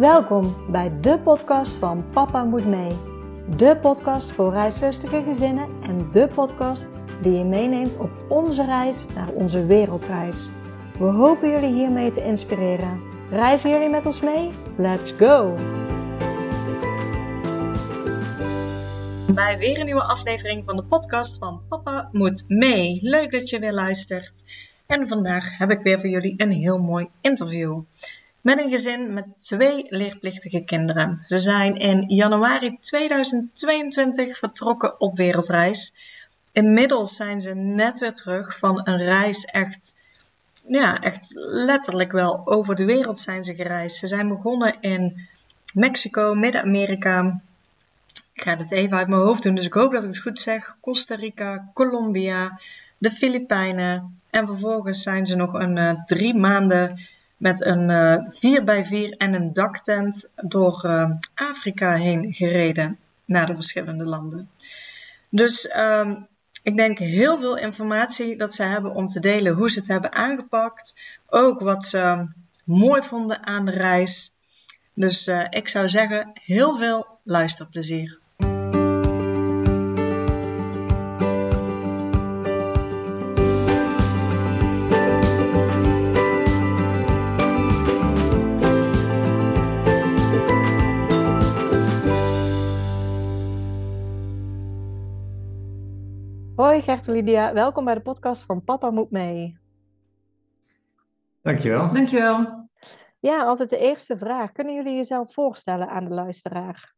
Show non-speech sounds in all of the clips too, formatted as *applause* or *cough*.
Welkom bij de podcast van Papa Moet Mee. De podcast voor reislustige gezinnen en de podcast die je meeneemt op onze reis naar onze wereldreis. We hopen jullie hiermee te inspireren. Reizen jullie met ons mee? Let's go! Bij weer een nieuwe aflevering van de podcast van Papa Moet Mee. Leuk dat je weer luistert. En vandaag heb ik weer voor jullie een heel mooi interview. Met een gezin met twee leerplichtige kinderen. Ze zijn in januari 2022 vertrokken op wereldreis. Inmiddels zijn ze net weer terug van een reis echt, ja, echt letterlijk wel over de wereld zijn ze gereisd. Ze zijn begonnen in Mexico, Midden-Amerika. Ik ga het even uit mijn hoofd doen, dus ik hoop dat ik het goed zeg. Costa Rica, Colombia, de Filipijnen. En vervolgens zijn ze nog een uh, drie maanden met een uh, 4x4 en een daktent door uh, Afrika heen gereden naar de verschillende landen. Dus um, ik denk heel veel informatie dat ze hebben om te delen hoe ze het hebben aangepakt. Ook wat ze mooi vonden aan de reis. Dus uh, ik zou zeggen, heel veel luisterplezier. Gert en Lydia, welkom bij de podcast van Papa Moet Mee. Dankjewel. Dankjewel. Ja, altijd de eerste vraag. Kunnen jullie jezelf voorstellen aan de luisteraar?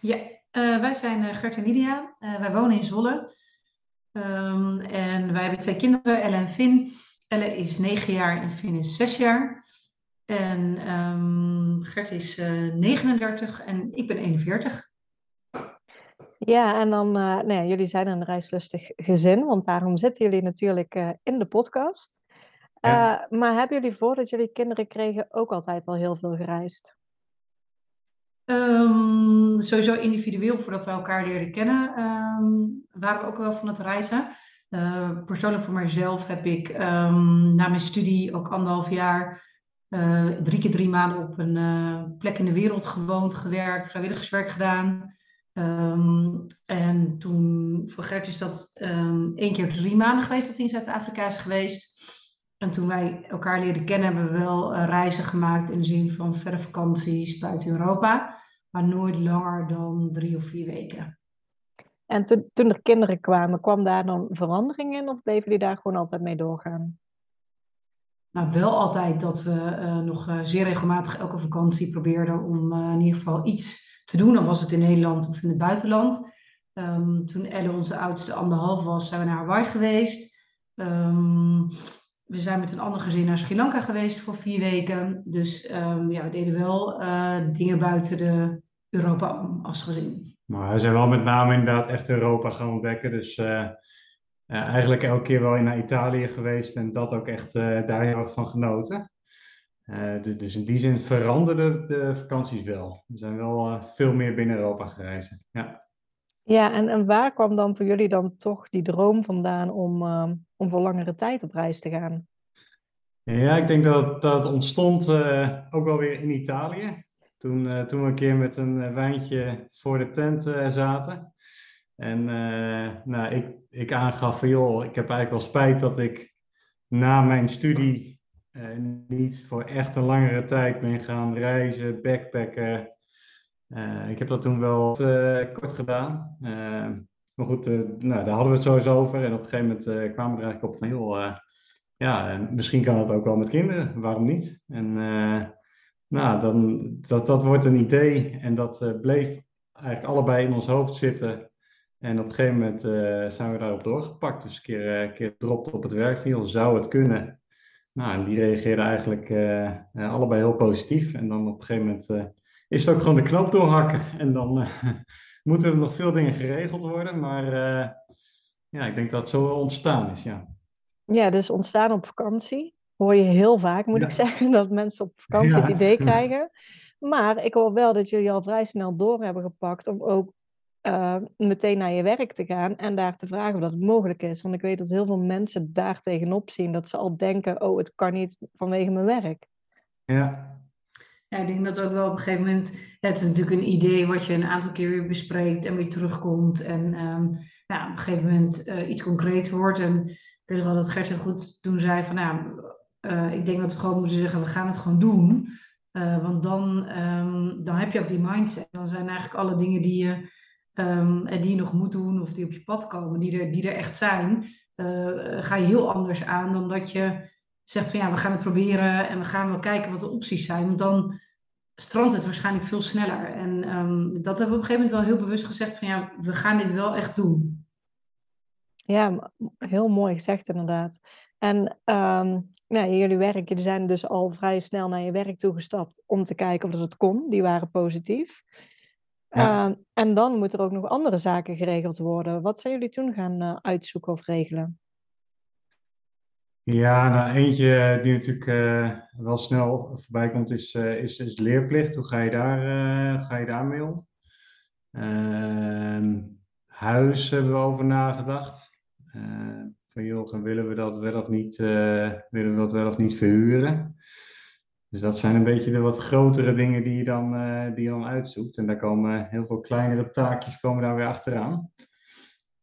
Ja, uh, wij zijn uh, Gert en Lydia. Uh, wij wonen in Zwolle. Um, en wij hebben twee kinderen, Elle en Finn. Elle is negen jaar en Finn is zes jaar. En um, Gert is 39 en ik ben 41. Ja, en dan, uh, nou ja, jullie zijn een reislustig gezin, want daarom zitten jullie natuurlijk uh, in de podcast. Uh, ja. Maar hebben jullie voordat jullie kinderen kregen ook altijd al heel veel gereisd? Um, sowieso individueel, voordat we elkaar leerden kennen, um, waren we ook wel van het reizen. persoonlijk voor mijzelf heb ik um, na mijn studie ook anderhalf jaar drie keer drie maanden op een plek in de wereld gewoond, gewerkt, vrijwilligerswerk gedaan. Um, en toen, voor Gert is dat um, één keer drie maanden geweest dat hij in Zuid-Afrika is geweest. En toen wij elkaar leerden kennen, hebben we wel uh, reizen gemaakt in de zin van verre vakanties buiten Europa. Maar nooit langer dan drie of vier weken. En toen, toen er kinderen kwamen, kwam daar dan verandering in of bleven die daar gewoon altijd mee doorgaan? Nou, wel altijd dat we uh, nog uh, zeer regelmatig elke vakantie probeerden om in ieder geval iets te doen. Dan was het in Nederland of in het buitenland. Um, toen Elle, onze oudste, anderhalf was, zijn we naar Hawaii geweest. Um, we zijn met een ander gezin naar Sri Lanka geweest voor vier weken. Dus um, ja, we deden wel uh, dingen buiten de Europa als gezin. Maar we zijn wel met name inderdaad echt Europa gaan ontdekken. Dus uh, uh, eigenlijk elke keer wel naar Italië geweest en dat ook echt daar heel erg van genoten. Uh, dus in die zin veranderden de vakanties wel. We zijn wel uh, veel meer binnen Europa gereisd. Ja, ja en, en waar kwam dan voor jullie dan toch die droom vandaan om, uh, om voor langere tijd op reis te gaan? Ja, ik denk dat dat ontstond ook wel weer in Italië. Toen, toen we een keer met een wijntje voor de tent zaten. En nou, ik, ik aangaf van joh, ik heb eigenlijk wel spijt dat ik na mijn studie niet voor echt een langere tijd ben gaan reizen, backpacken. Uh, ik heb dat toen wel uh, kort gedaan. maar goed, nou, daar hadden we het sowieso over. En op een gegeven moment kwamen we er eigenlijk op van, ja, misschien kan het ook wel met kinderen. Waarom niet? En nou, dan, dat, dat wordt een idee. En dat bleef eigenlijk allebei in ons hoofd zitten. En op een gegeven moment zijn we daarop doorgepakt. Dus een keer, een keer dropt op het werk van, zou het kunnen? Nou, en die reageerden eigenlijk uh, allebei heel positief. En dan op een gegeven moment uh, is het ook gewoon de knoop doorhakken. En dan uh, *laughs* moeten er nog veel dingen geregeld worden. Maar ja, ik denk dat het zo ontstaan is, ja. Ja, dus ontstaan op vakantie. Hoor je heel vaak, moet ja. ik zeggen, dat mensen op vakantie ja. het idee *laughs* krijgen. Maar ik hoor wel dat jullie al vrij snel door hebben gepakt om ook uh, meteen naar je werk te gaan en daar te vragen of dat het mogelijk is. Want ik weet dat heel veel mensen daar tegenop zien dat ze al denken, oh, het kan niet vanwege mijn werk. Ja, Ja, ik denk dat ook wel op een gegeven moment, het is natuurlijk een idee wat je een aantal keer weer bespreekt en weer terugkomt. En um, ja, op een gegeven moment uh, iets concreet wordt. En ik weet wel dat Gert heel goed toen zei van, nou, uh, ik denk dat we gewoon moeten zeggen, we gaan het gewoon doen. Uh, want dan, um, dan heb je ook die mindset. Dan zijn eigenlijk alle dingen die je, um, die je nog moet doen of die op je pad komen, die er, die er echt zijn, ga je heel anders aan dan dat je zegt van ja, we gaan het proberen en we gaan wel kijken wat de opties zijn. Want dan strandt het waarschijnlijk veel sneller. En um, dat hebben we op een gegeven moment wel heel bewust gezegd van ja, we gaan dit wel echt doen. Ja, heel mooi gezegd inderdaad. En nou, jullie werk, jullie zijn dus al vrij snel naar je werk toegestapt om te kijken of dat het kon. Die waren positief. Ja. Um, en dan moeten er ook nog andere zaken geregeld worden. Wat zijn jullie toen gaan uh, uitzoeken of regelen? Ja, nou eentje die natuurlijk uh, wel snel voorbij komt is, uh, is, is leerplicht. Hoe ga je daar, ga je daar mee om? Ehm, huis hebben we over nagedacht. van joh, willen we dat wel of niet, willen we dat wel of niet verhuren? Dus dat zijn een beetje de wat grotere dingen die je dan, die je dan uitzoekt. En daar komen heel veel kleinere taakjes komen daar weer achteraan.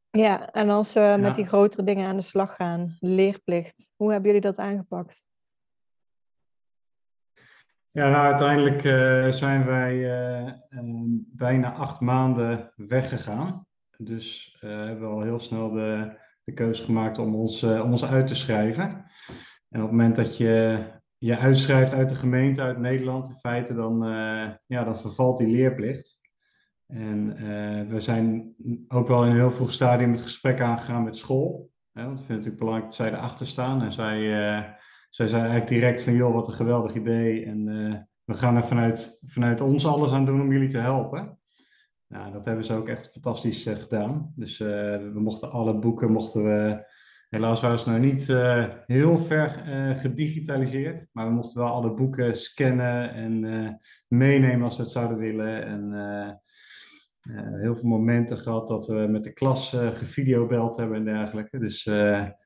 Ja, en als we ja. met die grotere dingen aan de slag gaan, leerplicht, hoe hebben jullie dat aangepakt? Ja, nou uiteindelijk uh, zijn wij uh, um, bijna acht maanden weggegaan. Dus uh, hebben we al heel snel de, de keuze gemaakt om ons, om ons uit te schrijven. En op het moment dat je je uitschrijft uit de gemeente, uit Nederland in feite, dan, ja, dan vervalt die leerplicht. En uh, we zijn ook wel in een heel vroeg stadium het gesprek aangegaan met school. Hè, want we vinden het natuurlijk belangrijk dat zij erachter staan. En zij, uh, zij zei eigenlijk direct van, joh, wat een geweldig idee. En we gaan er vanuit, vanuit ons alles aan doen om jullie te helpen. Nou, dat hebben ze ook echt fantastisch gedaan. Dus we mochten alle boeken, mochten we... Helaas waren ze nou niet heel ver gedigitaliseerd. Maar we mochten wel alle boeken scannen en meenemen als we het zouden willen. En heel veel momenten gehad dat we met de klas gevideobeld hebben en dergelijke. Dus,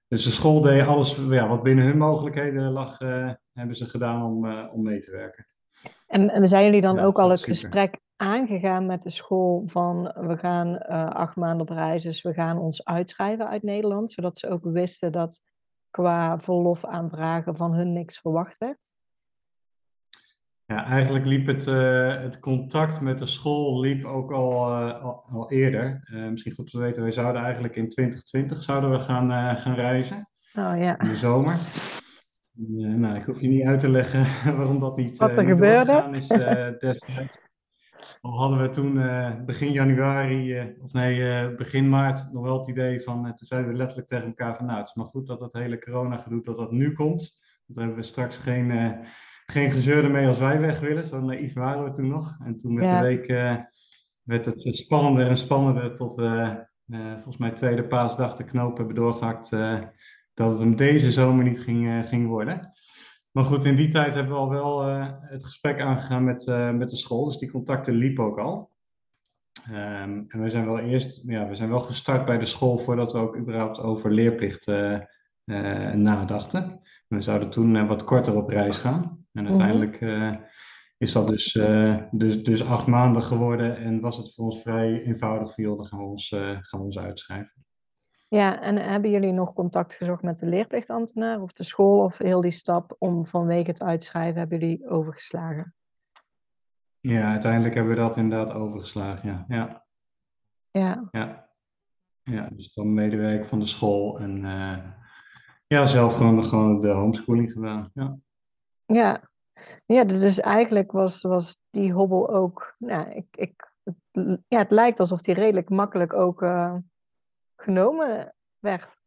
dus de school deed alles ja, wat binnen hun mogelijkheden lag, hebben ze gedaan om, om mee te werken. En, en zijn jullie dan ja, ook al het super. gesprek aangegaan met de school van we gaan acht maanden op reis, dus we gaan ons uitschrijven uit Nederland, zodat ze ook wisten dat qua verlof aanvragen van hun niks verwacht werd? Ja, eigenlijk liep het, uh, het contact met de school liep ook al, uh, al, al, eerder. Misschien goed te weten, wij zouden eigenlijk in 2020 zouden we gaan, gaan reizen. Oh ja. In de zomer. nou, ik hoef je niet uit te leggen *laughs* waarom dat niet Wat er niet gebeurde. is destijds. Al hadden we toen begin januari, of nee, begin maart nog wel het idee van, toen zeiden we letterlijk tegen elkaar van, nou, het is maar goed dat dat hele corona gedoe, dat dat nu komt. Dat hebben we straks geen geen gezeur ermee als wij weg willen. Zo naïef waren we toen nog. En toen met ja. de week werd het spannender en spannender tot we volgens mij tweede paasdag de knoop hebben doorgehakt dat het hem deze zomer niet ging, ging worden. Maar goed, in die tijd hebben we al wel het gesprek aangegaan met, met de school. Dus die contacten liepen ook al. Um, en we zijn wel eerst, ja, we zijn wel gestart bij de school voordat we ook überhaupt over leerplicht nadachten. We zouden toen wat korter op reis gaan. En mhm. uiteindelijk is dat dus, dus, dus acht maanden geworden en was het voor ons vrij eenvoudig van, joh, dan gaan we ons, gaan we ons uitschrijven. Ja, en hebben jullie nog contact gezocht met de leerplichtambtenaar of de school of heel die stap om vanwege het uitschrijven hebben jullie overgeslagen? Ja, uiteindelijk hebben we dat inderdaad overgeslagen, ja. Ja, ja. ja. ja dus dan medewerker van de school en ja, zelf gewoon, gewoon de homeschooling gedaan, ja. Ja, ja dus eigenlijk was, was die hobbel ook, nou, ik, ik, het, ja, het lijkt alsof die redelijk makkelijk ook uh, genomen werd.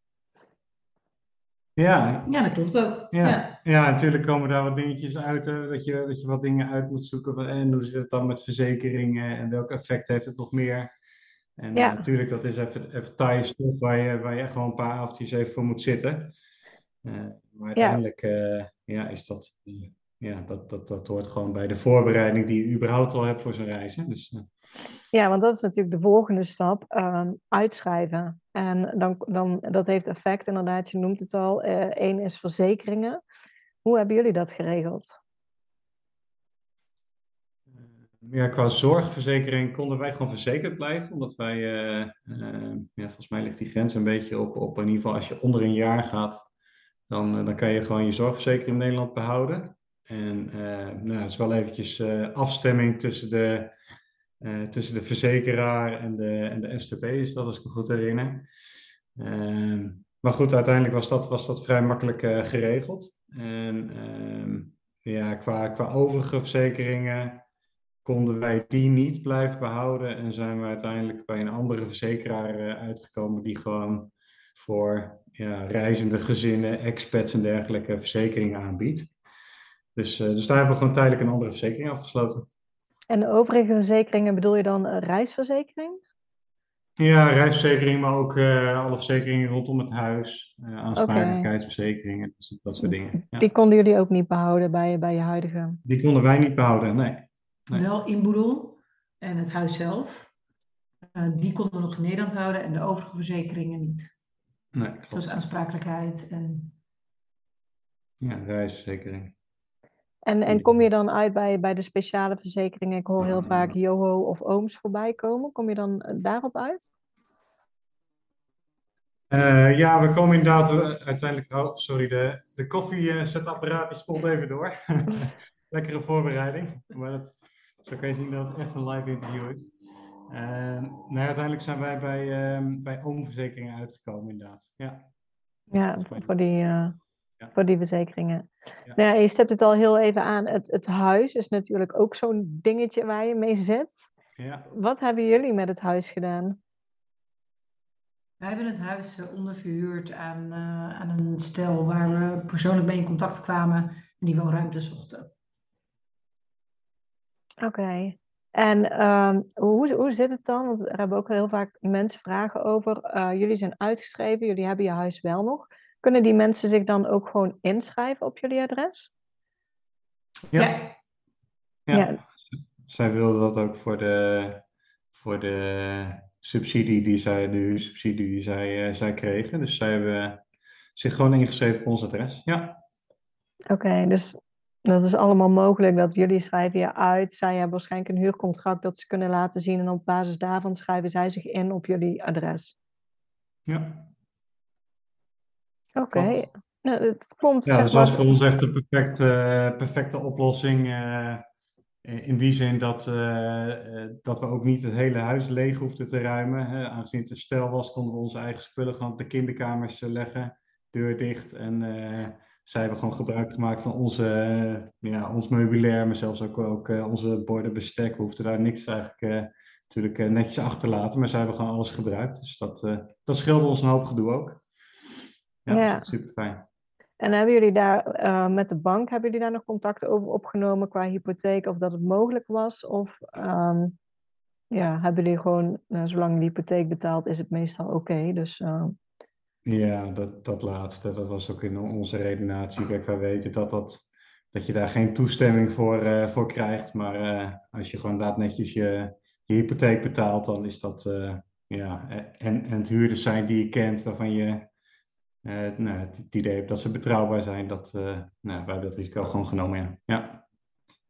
Ja. ja, dat klopt ook. Ja, ja. ja natuurlijk komen daar wat dingetjes uit, dat, je, dat je wat dingen uit moet zoeken. Van, en hoe zit het dan met verzekeringen en welk effect heeft het nog meer? En ja. uh, natuurlijk, dat is even, even taaie stof waar je, waar je gewoon een paar avondjes even voor moet zitten. maar uiteindelijk ja. ja, is dat ja, dat, dat, dat hoort gewoon bij de voorbereiding die je überhaupt al hebt voor zo'n reis. Hè? Dus, uh... Ja, want dat is natuurlijk de volgende stap, um, uitschrijven. En dan, dan, dat heeft effect, inderdaad, je noemt het al. Eén uh, is verzekeringen. Hoe hebben jullie dat geregeld? Ja, qua zorgverzekering konden wij gewoon verzekerd blijven, omdat wij, ja, volgens mij ligt die grens een beetje op, op in ieder geval als je onder een jaar gaat, dan, dan kan je gewoon je zorgverzekering in Nederland behouden. En nou, het is wel eventjes afstemming tussen de, tussen de verzekeraar en de, en de STP, is dat als ik me goed herinner. Ehm, maar goed, uiteindelijk was dat, was dat vrij makkelijk geregeld. En ehm, ja, qua, qua overige verzekeringen konden wij die niet blijven behouden en zijn we uiteindelijk bij een andere verzekeraar eh, uitgekomen die gewoon voor reizende gezinnen, expats en dergelijke verzekeringen aanbiedt. Dus, uh, dus daar hebben we gewoon tijdelijk een andere verzekering afgesloten. En de overige verzekeringen bedoel je dan reisverzekering? Ja, reisverzekering, maar ook uh, alle verzekeringen rondom het huis, uh, aansprakelijkheidsverzekeringen, dat, dat, soort dingen. Ja. Die konden jullie ook niet behouden bij, bij je huidige? Die konden wij niet behouden, nee. Wel inboedel en het huis zelf. Uh, die konden we nog in Nederland houden en de overige verzekeringen niet. Nee, klopt. Zoals aansprakelijkheid en... Ja, reisverzekering. En, en kom je dan uit bij, bij de speciale verzekeringen? Ik hoor heel vaak Joho of Ooms voorbij komen. Kom je dan eh, daarop uit? Uh, ja, we komen inderdaad uiteindelijk... Oh, sorry, de, de koffiezetapparaat die spoelt even door. *laughs* Lekkere voorbereiding. Maar dat, zo kan je zien dat het echt een live interview is. Uh, nou, uiteindelijk zijn wij bij, uh, bij oomverzekeringen uitgekomen, inderdaad. Ja, ja voor, die, ja. voor die verzekeringen. Ja. Nou je stept het al heel even aan. Het, het huis is natuurlijk ook zo'n dingetje waar je mee zit. Ja. Wat hebben jullie met het huis gedaan? Wij hebben het huis eh, onderverhuurd aan, uh, aan een stel waar we persoonlijk mee in contact kwamen en die woonruimte zochten. Oké. En um, hoe, hoe zit het dan? Want er hebben ook heel vaak mensen vragen over. Uh, jullie zijn uitgeschreven, jullie hebben je huis wel nog. Kunnen die mensen zich dan ook gewoon inschrijven op jullie adres? Ja. Ja. Zij wilden dat ook voor de, voor de subsidie die zij, de huursubsidie die zij, uh, zij kregen. Dus zij hebben zich gewoon ingeschreven op ons adres. Ja. Oké, okay, dus dat is allemaal mogelijk. Dat jullie schrijven je uit. Zij hebben waarschijnlijk een huurcontract dat ze kunnen laten zien. En op basis daarvan schrijven zij zich in op jullie adres. Ja. Oké. Okay. Nou, het klopt. Ja, dus dat is voor ons echt de perfecte, perfecte oplossing. Uh, in die zin dat, uh, dat we ook niet het hele huis leeg hoefden te ruimen. Hè. Aangezien het een stel was, konden we onze eigen spullen gewoon op de kinderkamers leggen. Deur dicht en zij hebben gewoon gebruik gemaakt van onze, ja, ons meubilair, maar zelfs ook, ook onze borden, bestek. We hoefden daar niks eigenlijk natuurlijk netjes achter te laten, maar zij hebben gewoon alles gebruikt. Dus dat, dat scheelde ons een hoop gedoe ook. Ja, ja. Dus super fijn. En hebben jullie daar met de bank, hebben jullie daar nog contact over opgenomen qua hypotheek, of dat het mogelijk was? Of um, ja, hebben jullie gewoon, nou, zolang de hypotheek betaalt, is het meestal oké. Okay, dus ja, dat, dat laatste, dat was ook in onze redenatie. Kijk, wij weten dat, dat, dat je daar geen toestemming voor, uh, voor krijgt. Maar als je gewoon inderdaad netjes je, je hypotheek betaalt, dan is dat, ja, en, en het huurders zijn die je kent, waarvan je nou, het, idee dat ze betrouwbaar zijn, dat, nou, wij hebben dat risico gewoon genomen, ja. Ja,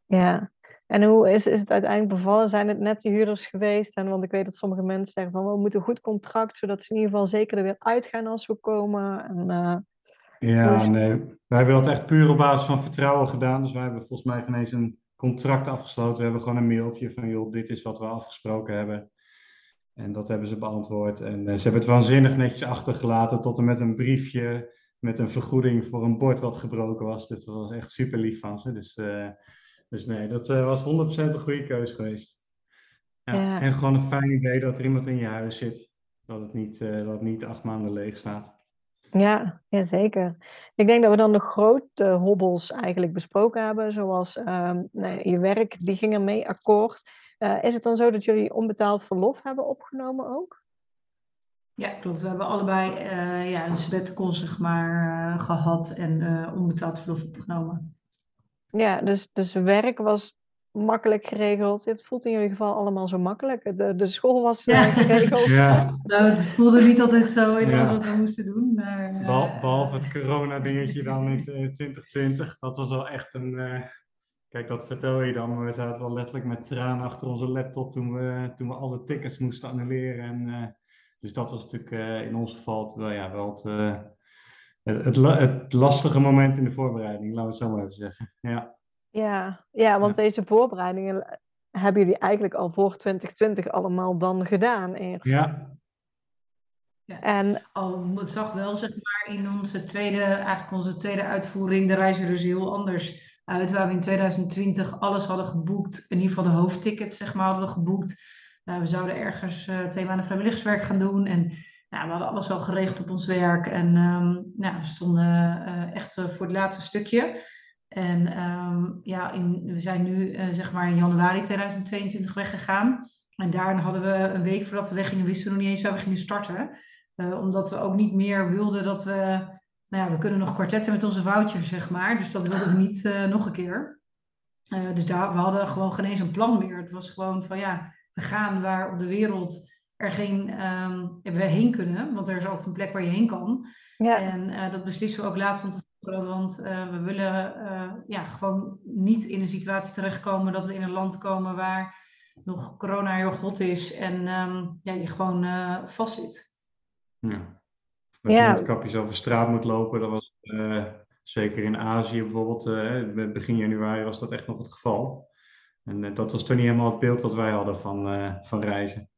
ja. En hoe is, is het uiteindelijk bevallen? Zijn het net die huurders geweest? En, want ik weet dat sommige mensen zeggen van we moeten een goed contract, zodat ze in ieder geval zeker er weer uitgaan als we komen. En, uh, ja, dus... nee. Wij hebben dat echt puur op basis van vertrouwen gedaan. Dus wij hebben volgens mij geen eens een contract afgesloten. We hebben gewoon een mailtje van joh, dit is wat we afgesproken hebben. En dat hebben ze beantwoord. En uh, ze hebben het waanzinnig netjes achtergelaten tot en met een briefje met een vergoeding voor een bord wat gebroken was. Dus dat was echt super lief van ze. Dus uh, dus nee, dat uh, was 100% een goede keuze geweest. Ja, ja. En gewoon een fijn idee dat er iemand in je huis zit. Dat het niet, uh, dat het niet acht maanden leeg staat. Ja, ja, zeker. Ik denk dat we dan de grote hobbels eigenlijk besproken hebben. Zoals um, nee, je werk, die ging ermee akkoord. Uh, is het dan zo dat jullie onbetaald verlof hebben opgenomen ook? Ja, klopt. We hebben allebei uh, ja, een sabbatical zeg maar, gehad en onbetaald verlof opgenomen. Ja, dus, dus werk was makkelijk geregeld. Het voelt in jullie geval allemaal zo makkelijk. De, de school was ja. Eh, geregeld. *laughs* Ja. Nou, het voelde niet altijd zo in ja. wat we moesten doen. Maar, uh, Behalve het corona-dingetje dan in 2020. Dat was wel echt een, uh, kijk, dat vertel je dan, we zaten wel letterlijk met tranen achter onze laptop toen we, toen we alle tickets moesten annuleren. En, dus dat was natuurlijk in ons geval wel, ja, wel het, het, het, lastige moment in de voorbereiding, laten we het zo maar even zeggen. Ja, ja, ja want deze voorbereidingen hebben jullie eigenlijk al voor 2020 allemaal dan gedaan eerst. Ja. ja. En al het zag wel zeg maar in onze tweede, eigenlijk onze tweede uitvoering, de reis er dus heel anders uit. Waar we in 2020 alles hadden geboekt, in ieder geval de hoofdtickets zeg maar hadden geboekt. Uh, we zouden ergens uh, twee maanden vrijwilligerswerk gaan doen en we hadden alles al geregeld op ons werk. En nou, we stonden uh, echt voor het laatste stukje. En um, ja, in, we zijn nu zeg maar in januari 2022 weggegaan. En daarna hadden we een week voordat we weggingen, wisten we nog niet eens waar we gingen starten. Omdat we ook niet meer wilden dat we... Nou ja, we kunnen nog kwartetten met onze vouchers, zeg maar. Dus dat wilden we niet uh, nog een keer. dus daar, we hadden gewoon geen eens een plan meer. Het was gewoon van ja, we gaan waar op de wereld er geen, um, we heen kunnen. Want er is altijd een plek waar je heen kan. Ja. En dat beslissen we ook laatst van want uh, we willen uh, ja, gewoon niet in een situatie terechtkomen dat we in een land komen waar nog corona heel hot is en um, ja, je gewoon uh, vastzit. Ja. Met ja. mondkapjes over straat moet lopen, dat was zeker in Azië bijvoorbeeld, begin januari was dat echt nog het geval. En dat was toen niet helemaal het beeld dat wij hadden van, van reizen.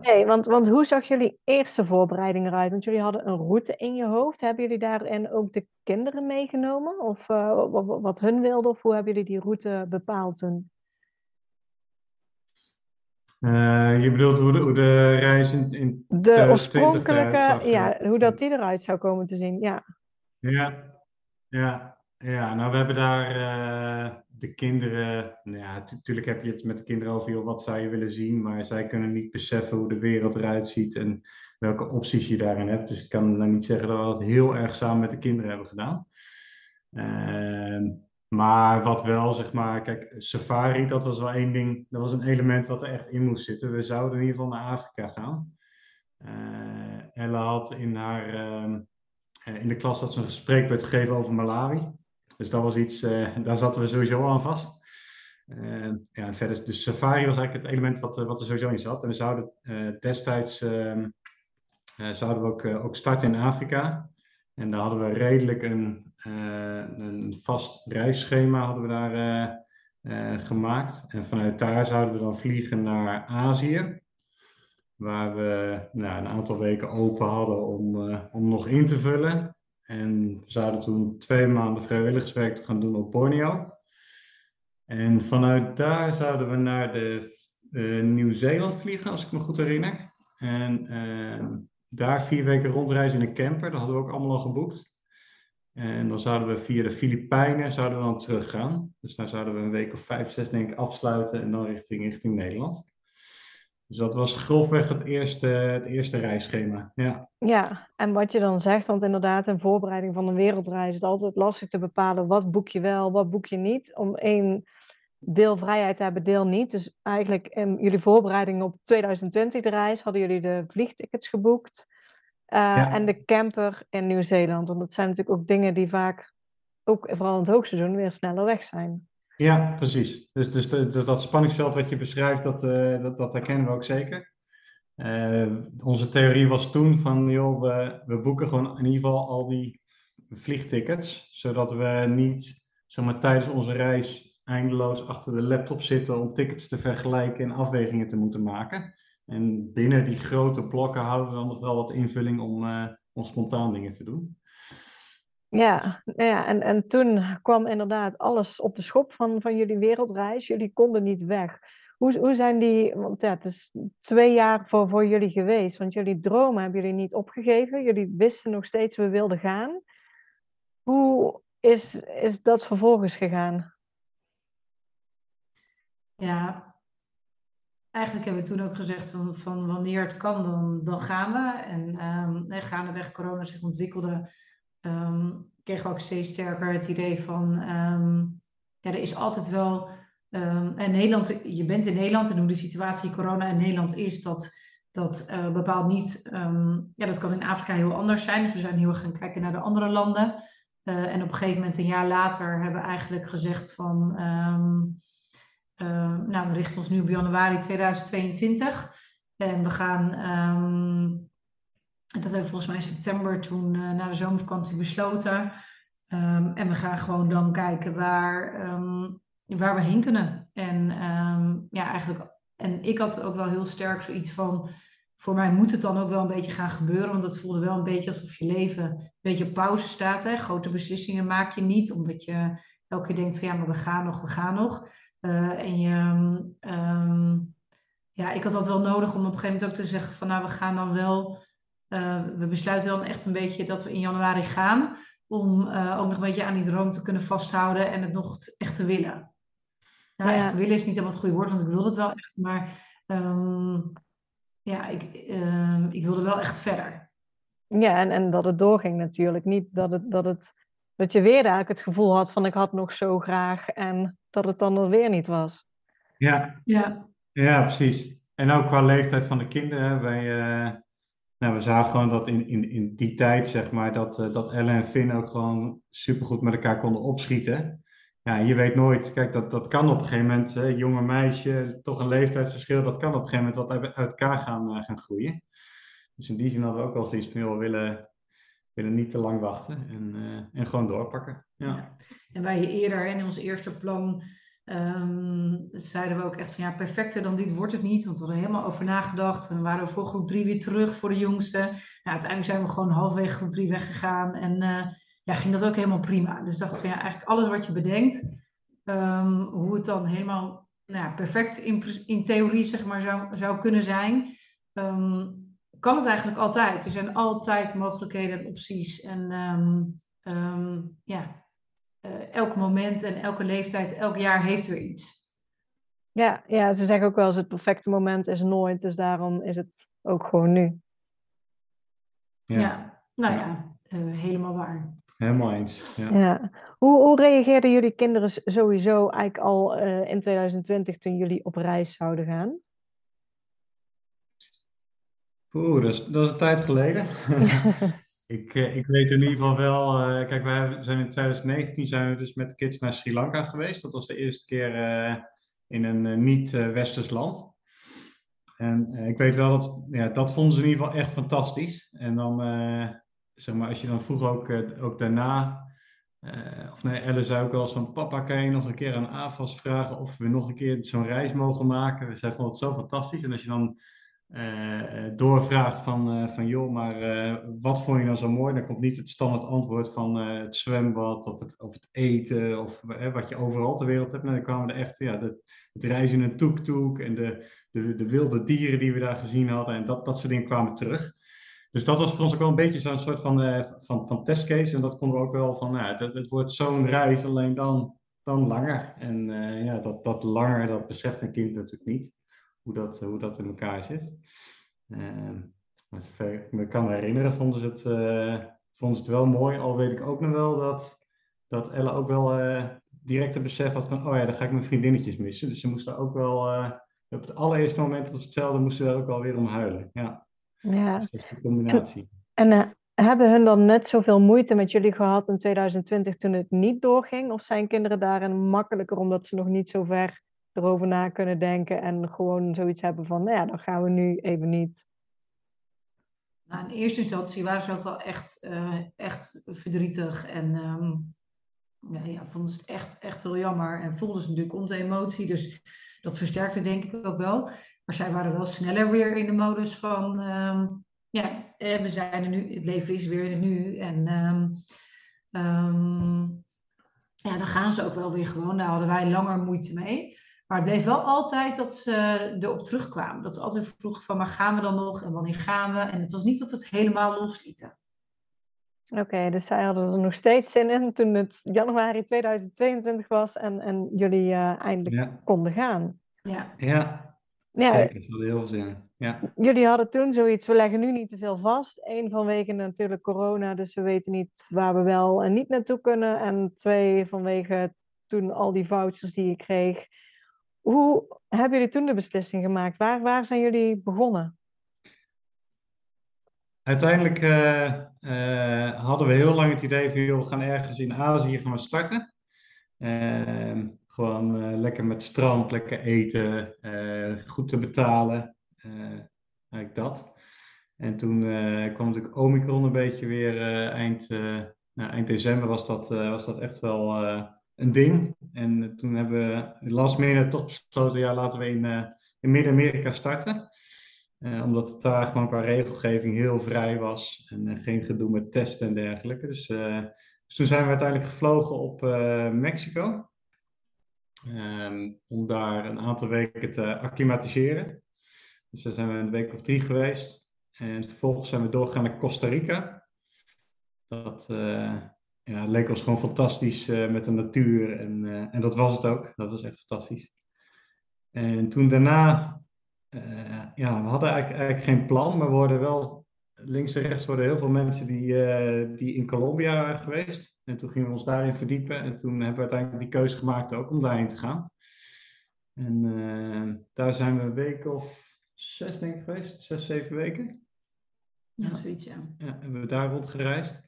Nee, want, want hoe zag jullie eerste voorbereiding eruit? Want jullie hadden een route in je hoofd. Hebben jullie daarin ook de kinderen meegenomen? Of wat, wat hun wilden? Of hoe hebben jullie die route bepaald toen? Uh, je bedoelt hoe de, hoe de reis in, in De oorspronkelijke, ja, hoe dat die eruit zou komen te zien, ja. Ja, ja, ja. nou we hebben daar... Uh de kinderen, nou ja, natuurlijk heb je het met de kinderen over joh, wat zou je willen zien, maar zij kunnen niet beseffen hoe de wereld eruit ziet en welke opties je daarin hebt. Dus ik kan nou niet zeggen dat we dat heel erg samen met de kinderen hebben gedaan. Uh, maar wat wel, zeg maar, kijk, safari, dat was wel één ding, dat was een element wat er echt in moest zitten. We zouden in ieder geval naar Afrika gaan. Uh, Ella had in haar, uh, in de klas dat ze een gesprek werd gegeven over Malawi. Dus dat was iets, uh, *laughs* daar zaten we sowieso aan vast. Ja, verder, dus safari was eigenlijk het element wat, wat er sowieso in zat. En we zouden destijds ehm, zouden we ook, ook starten in Afrika. En daar hadden we redelijk een, een vast reisschema hadden we daar gemaakt. En vanuit daar zouden we dan vliegen naar Azië. Waar we nou, een aantal weken open hadden om, om nog in te vullen. En we zouden toen twee maanden vrijwilligerswerk gaan doen op Borneo. En vanuit daar zouden we naar de, Nieuw-Zeeland vliegen, als ik me goed herinner. En uh, daar vier weken rondreizen in een camper, dat hadden we ook allemaal al geboekt. En dan zouden we via de Filipijnen zouden we dan teruggaan. Dus daar zouden we een week of vijf, zes denk ik afsluiten en dan richting, richting Nederland. Dus dat was grofweg het eerste, het eerste reisschema. Ja. ja, en wat je dan zegt, want inderdaad, in voorbereiding van een wereldreis is het altijd lastig te bepalen wat boek je wel, wat boek je niet. Om één deel vrijheid hebben, deel niet. Dus eigenlijk in jullie voorbereiding op 2020 de reis hadden jullie de vliegtickets geboekt uh, en de camper in Nieuw-Zeeland. Want dat zijn natuurlijk ook dingen die vaak, ook vooral in het hoogseizoen, weer sneller weg zijn. Ja, precies. Dus, dus, dus dat spanningsveld wat je beschrijft, dat, uh, dat, dat herkennen we ook zeker. Uh, onze theorie was toen van, joh, we, we boeken gewoon in ieder geval al die vliegtickets, zodat we niet zeg maar, tijdens onze reis eindeloos achter de laptop zitten om tickets te vergelijken en afwegingen te moeten maken. En binnen die grote blokken houden we dan nog wel wat invulling om, uh, om spontaan dingen te doen. Ja, ja en, en toen kwam inderdaad alles op de schop van, van jullie wereldreis. Jullie konden niet weg. Hoe, hoe zijn die, want ja, het is twee jaar voor, voor jullie geweest, want jullie dromen hebben jullie niet opgegeven. Jullie wisten nog steeds we wilden gaan. Hoe is, is dat vervolgens gegaan? Ja, eigenlijk hebben we toen ook gezegd van, van wanneer het kan, dan, dan gaan we. En um, gaandeweg corona zich ontwikkelde, um, kregen we ook steeds sterker het idee van, um, ja, er is altijd wel, en Nederland, je bent in Nederland en hoe de situatie corona in Nederland is, dat, dat uh, bepaalt niet, ja, dat kan in Afrika heel anders zijn. Dus we zijn heel erg gaan kijken naar de andere landen. en op een gegeven moment, een jaar later, hebben we eigenlijk gezegd van, ehm, nou, we richten ons nu op januari 2022. En we gaan, um, dat hebben we volgens mij in september toen na de zomervakantie besloten. Ehm, en we gaan gewoon dan kijken waar, waar we heen kunnen. En ja, eigenlijk, en ik had ook wel heel sterk zoiets van voor mij moet het dan ook wel een beetje gaan gebeuren. Want het voelde wel een beetje alsof je leven een beetje op pauze staat. Hè? Grote beslissingen maak je niet, omdat je elke keer denkt van ja, maar we gaan nog, we gaan nog. Uh, en je, um, ja, ik had dat wel nodig om op een gegeven moment ook te zeggen van nou, we gaan dan wel, uh, we besluiten dan echt een beetje dat we in januari gaan. Om uh, ook nog een beetje aan die droom te kunnen vasthouden en het nog echt te willen. Nou, ja. echt te willen is niet helemaal het goede woord, want ik wil het wel echt, maar... Um, ja, ik, ik wilde wel echt verder. Ja, en, en dat het doorging natuurlijk. Niet dat, het, dat, het, dat je weer eigenlijk het gevoel had van ik had nog zo graag en dat het dan weer niet was. Ja, ja. ja precies. En ook qua leeftijd van de kinderen. Wij, uh, nou, we zagen gewoon dat in, in, in die tijd, zeg maar, dat, uh, dat Ellen en Finn ook gewoon supergoed met elkaar konden opschieten ja, je weet nooit. Kijk, dat, dat kan op een gegeven moment, hè, jonge meisje, toch een leeftijdsverschil, dat kan op een gegeven moment wat uit elkaar gaan, uh, gaan groeien. Dus in die zin hadden we ook wel zoiets van, joh, we willen, willen niet te lang wachten en, uh, en gewoon doorpakken. Ja. ja. En wij eerder, in ons eerste plan, um, zeiden we ook echt van, ja, perfecter dan dit wordt het niet, want we hadden helemaal over nagedacht. En we waren voor groep drie weer terug voor de jongste. Nou, uiteindelijk zijn we gewoon halfwege groep drie weggegaan en... Uh, ja, ging dat ook helemaal prima. Dus dacht van ja, eigenlijk alles wat je bedenkt, um, hoe het dan helemaal nou ja, perfect in, in theorie zeg maar, zou, zou kunnen zijn, um, kan het eigenlijk altijd. Er zijn altijd mogelijkheden en opties. En ja, uh, elk moment en elke leeftijd, elk jaar heeft weer iets. Ja, ja, ze zeggen ook wel eens het perfecte moment is nooit, dus daarom is het ook gewoon nu. Ja, ja nou ja, uh, helemaal waar. Helemaal eens. Ja. ja. Hoe, hoe reageerden jullie kinderen sowieso eigenlijk al uh, in 2020 toen jullie op reis zouden gaan? Oeh, dat is, dat is een tijd geleden. *laughs* *laughs* ik, uh, ik weet in ieder geval wel. Uh, kijk, wij zijn in 2019 zijn we dus met de kids naar Sri Lanka geweest. Dat was de eerste keer in een niet-westers land. En ik weet wel dat ja, dat vonden ze in ieder geval echt fantastisch. En dan zeg maar, als je dan vroeg ook, eh, ook daarna, of nee, Elle zei ook wel eens van, papa, kan je nog een keer aan AFAS vragen of we nog een keer zo'n reis mogen maken? Zij vond het zo fantastisch. En als je dan doorvraagt van, van, joh, maar wat vond je nou zo mooi? Dan komt niet het standaard antwoord van het zwembad of het, of het eten of wat je overal ter wereld hebt. Dan kwamen er echt, ja, de, het reizen in een toek-toek en de, de, de wilde dieren die we daar gezien hadden en dat, dat soort dingen kwamen terug. Dus dat was voor ons ook wel een beetje zo'n soort van, van, van testcase. En dat konden we ook wel van, nou, het, het wordt zo'n reis, alleen dan, dan langer. En ja, dat, dat langer, dat beseft een kind natuurlijk niet. Hoe dat, hoe dat in elkaar zit. Uh, maar zover ik me kan herinneren, vonden ze, het, vonden ze het wel mooi. Al weet ik ook nog wel dat, dat Elle ook wel direct het besef had van, oh ja, dan ga ik mijn vriendinnetjes missen. Dus ze moesten ook wel, op het allereerste moment dat ze hetzelfde, moesten ze daar ook wel weer om huilen. Ja. Ja. Dus dat is een combinatie. En, en uh, hebben hun dan net zoveel moeite met jullie gehad in 2020 toen het niet doorging? Of zijn kinderen daarin makkelijker omdat ze nog niet zo ver erover na kunnen denken en gewoon zoiets hebben van, nou ja, dan gaan we nu even niet? Nou, in eerste instantie waren ze ook wel echt, uh, echt verdrietig en um, ja, ja, vonden ze het echt, echt heel jammer. En voelden ze natuurlijk onze emotie, dus dat versterkte denk ik ook wel. Maar zij waren wel sneller weer in de modus van, um, ja, eh, we zijn er nu, het leven is weer nu. En um, ja, dan gaan ze ook wel weer gewoon. Daar hadden wij langer moeite mee. Maar het bleef wel altijd dat ze erop terugkwamen. Dat ze altijd vroegen van, maar gaan we dan nog? En wanneer gaan we? En het was niet dat het helemaal loslieten. Oké, okay, dus zij hadden er nog steeds zin in toen het januari 2022 was en, en jullie uh, eindelijk ja. konden gaan. Ja. ja, ja, Zeker, dat hadden heel veel zin Ja. Jullie hadden toen zoiets, we leggen nu niet te veel vast. Eén vanwege natuurlijk corona, dus we weten niet waar we wel en niet naartoe kunnen. En twee vanwege toen al die vouchers die je kreeg. Hoe hebben jullie toen de beslissing gemaakt? Waar, waar zijn jullie begonnen? Uiteindelijk uh, hadden we heel lang het idee van, joh, we gaan ergens in Azië gaan we starten. Ehm, gewoon lekker met strand, lekker eten, goed te betalen. eigenlijk dat. En toen kwam natuurlijk Omicron een beetje weer eind, nou, eind december was dat, was dat echt wel een ding. En toen hebben we last minute toch besloten, ja, laten we in, in Midden-Amerika starten. Uh, omdat het daar gewoon qua regelgeving heel vrij was en geen gedoe met testen en dergelijke. Dus, dus toen zijn we uiteindelijk gevlogen op Mexico. Um, om daar een aantal weken te acclimatiseren. Dus daar zijn we een week of drie geweest. En vervolgens zijn we doorgegaan naar Costa Rica. Dat ja, leek ons gewoon fantastisch met de natuur. En, en dat was het ook. Dat was echt fantastisch. En toen daarna uh, ja, we hadden eigenlijk, eigenlijk, geen plan, maar we worden wel links en rechts worden heel veel mensen die, die in Colombia geweest. En toen gingen we ons daarin verdiepen en toen hebben we uiteindelijk die keuze gemaakt ook om daarheen te gaan. En daar zijn we een week of zes denk ik geweest, zes, zeven weken. Ja, zoiets ja. Ja, hebben we daar rond gereisd.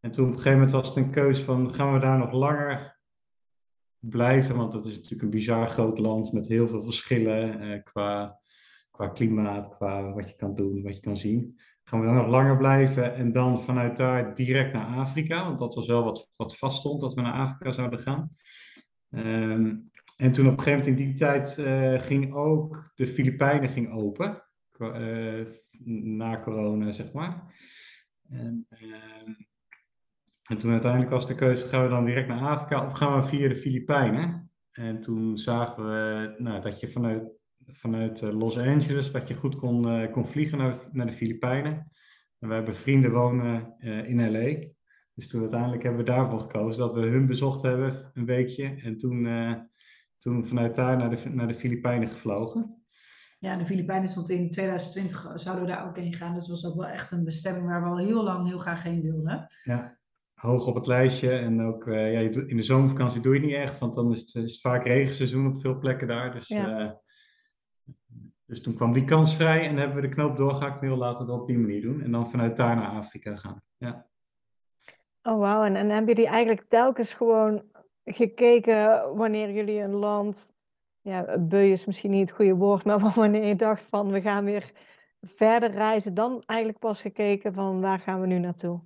En toen op een gegeven moment was het een keuze van gaan we daar nog langer blijven, want dat is natuurlijk een bizar groot land met heel veel verschillen eh, qua, qua klimaat, qua wat je kan doen, wat je kan zien. Gaan we dan nog langer blijven en dan vanuit daar direct naar Afrika, want dat was wel wat, wat vaststond dat we naar Afrika zouden gaan. Ehm, en toen op een gegeven moment in die tijd uh, ging ook de Filipijnen ging open, uh, na corona zeg maar. En, ehm, en toen uiteindelijk was de keuze, gaan we dan direct naar Afrika of gaan we via de Filipijnen? En toen zagen we nou, dat je vanuit, vanuit eh, Los Angeles, dat je goed kon, uh, kon vliegen naar, naar de Filipijnen. En wij hebben vrienden wonen uh, in LA. Dus toen uiteindelijk hebben we daarvoor gekozen dat we hun bezocht hebben een weekje. En toen, uh, toen vanuit daar naar de, naar de Filipijnen gevlogen. Ja, de Filipijnen stond in 2020, zouden we daar ook heen gaan. Het was ook wel echt een bestemming waar we al heel lang heel graag heen wilden. Ja hoog op het lijstje. En ook uh, ja, in de zomervakantie doe je het niet echt, want dan is het, is het vaak regenseizoen op veel plekken daar. Dus, ja. uh, dus toen kwam die kans vrij en hebben we de knoop doorgehakt. We laten we dat op die manier doen. En dan vanuit daar naar Afrika gaan. Ja. Oh wauw, en, en hebben jullie eigenlijk telkens gewoon gekeken wanneer jullie een land, ja, beu is misschien niet het goede woord, maar wanneer je dacht van we gaan weer verder reizen, dan eigenlijk pas gekeken van waar gaan we nu naartoe?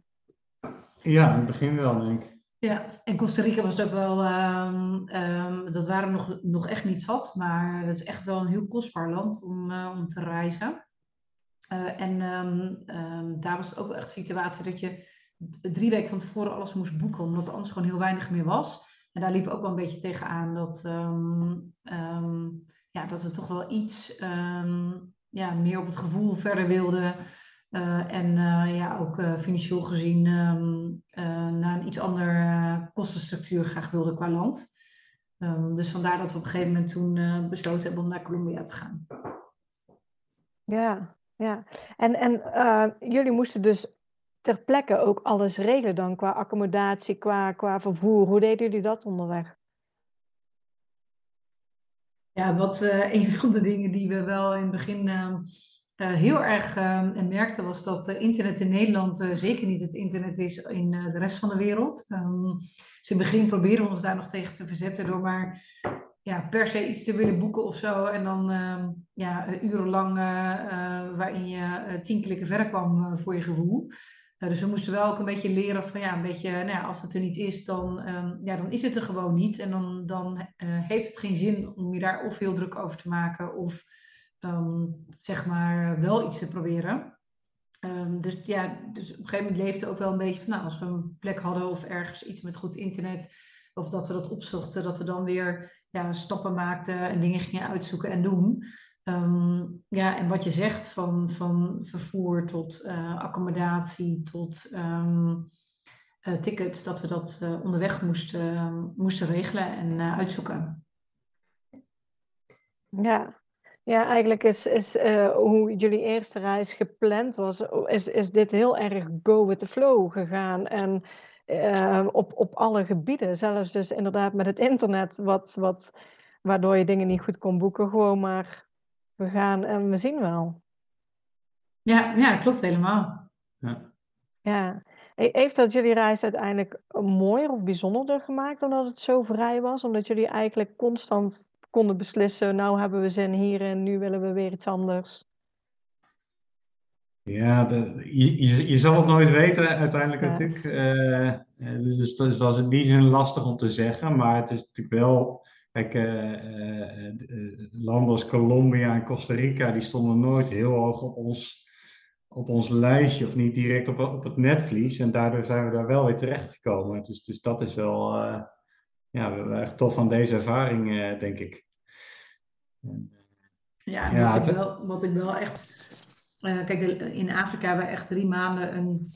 Ja, in het begin wel, denk ik. Ja, en Costa Rica was het ook wel, um, um, dat waren nog, nog echt niet zat, maar dat is echt wel een heel kostbaar land om, uh, om te reizen. Uh, en um, daar was het ook echt de situatie dat je drie weken van tevoren alles moest boeken, omdat er anders gewoon heel weinig meer was. En daar liep ook wel een beetje tegenaan dat, ja, dat we toch wel iets ja, meer op het gevoel verder wilden. Uh, en uh, ja, ook uh, financieel gezien um, naar een iets andere kostenstructuur graag wilde qua land. Um, dus vandaar dat we op een gegeven moment toen besloten hebben om naar Colombia te gaan. Ja, ja. En, en jullie moesten dus ter plekke ook alles regelen dan qua accommodatie, qua, qua vervoer. Hoe deden jullie dat onderweg? Ja, wat *laughs* een van de dingen die we wel in het begin ehm, heel erg uh, merkte was dat internet in Nederland uh, zeker niet het internet is in de rest van de wereld. Um, dus in het begin proberen we ons daar nog tegen te verzetten door maar ja, per se iets te willen boeken of zo. En dan ehm, ja, urenlang waarin je tien klikken verder kwam voor je gevoel. dus we moesten wel ook een beetje leren van ja, een beetje, nou ja, als het er niet is, dan, ja, dan is het er gewoon niet. En dan, dan heeft het geen zin om je daar of veel druk over te maken of um, zeg maar wel iets te proberen. Um, dus ja, dus op een gegeven moment leefde ook wel een beetje van, nou, als we een plek hadden of ergens iets met goed internet, of dat we dat opzochten, dat we dan weer ja, stappen maakten en dingen gingen uitzoeken en doen. Um, ja, en wat je zegt van, van vervoer tot uh, accommodatie tot uh, tickets, dat we dat onderweg moesten, moesten regelen en uitzoeken. Ja, ja, eigenlijk is, is uh, hoe jullie eerste reis gepland was, is, is dit heel erg go with the flow gegaan. En uh, op, op alle gebieden, zelfs dus inderdaad met het internet, wat, wat, waardoor je dingen niet goed kon boeken. Gewoon maar, we gaan en we zien wel. Ja, ja klopt helemaal. Ja. Ja. Heeft dat jullie reis uiteindelijk mooier of bijzonderder gemaakt dan dat het zo vrij was? Omdat jullie eigenlijk constant konden beslissen, nou hebben we zin hier en nu willen we weer iets anders. Ja, de, je, je, zal het nooit weten uiteindelijk natuurlijk. Uh, dus, dat is, dat is in die zin lastig om te zeggen. Maar het is natuurlijk wel... Kijk, uh, landen als Colombia en Costa Rica, die stonden nooit heel hoog op ons, op ons lijstje. Of niet direct op, op het netvlies. En daardoor zijn we daar wel weer terechtgekomen. Dus, dus dat is wel ja, echt tof van deze ervaring, denk ik. Ja, ja wat, ik wel, wat ik wel echt uh, kijk, in Afrika hebben we echt drie maanden een,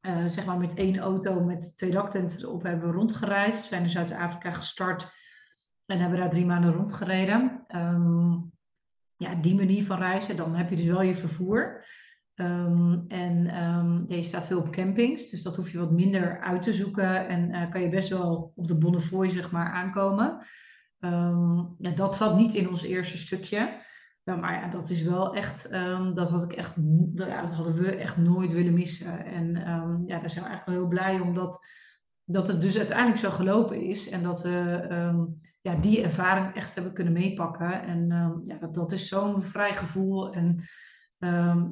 uh, zeg maar met één auto met twee daktenten erop hebben we rondgereisd. We zijn in Zuid-Afrika gestart en hebben daar drie maanden rondgereden. Um, ja, die manier van reizen, dan heb je dus wel je vervoer. Um, en um, je staat veel op campings, dus dat hoef je wat minder uit te zoeken. En uh, kan je best wel op de Bonnefoy zeg maar aankomen. ja, dat zat niet in ons eerste stukje. Maar ja, dat is wel echt, dat had ik echt, ja, dat hadden we echt nooit willen missen. En ja, daar zijn we eigenlijk wel heel blij omdat dat het dus uiteindelijk zo gelopen is. En dat we ja, die ervaring echt hebben kunnen meepakken. En ja, dat, dat is zo'n vrij gevoel en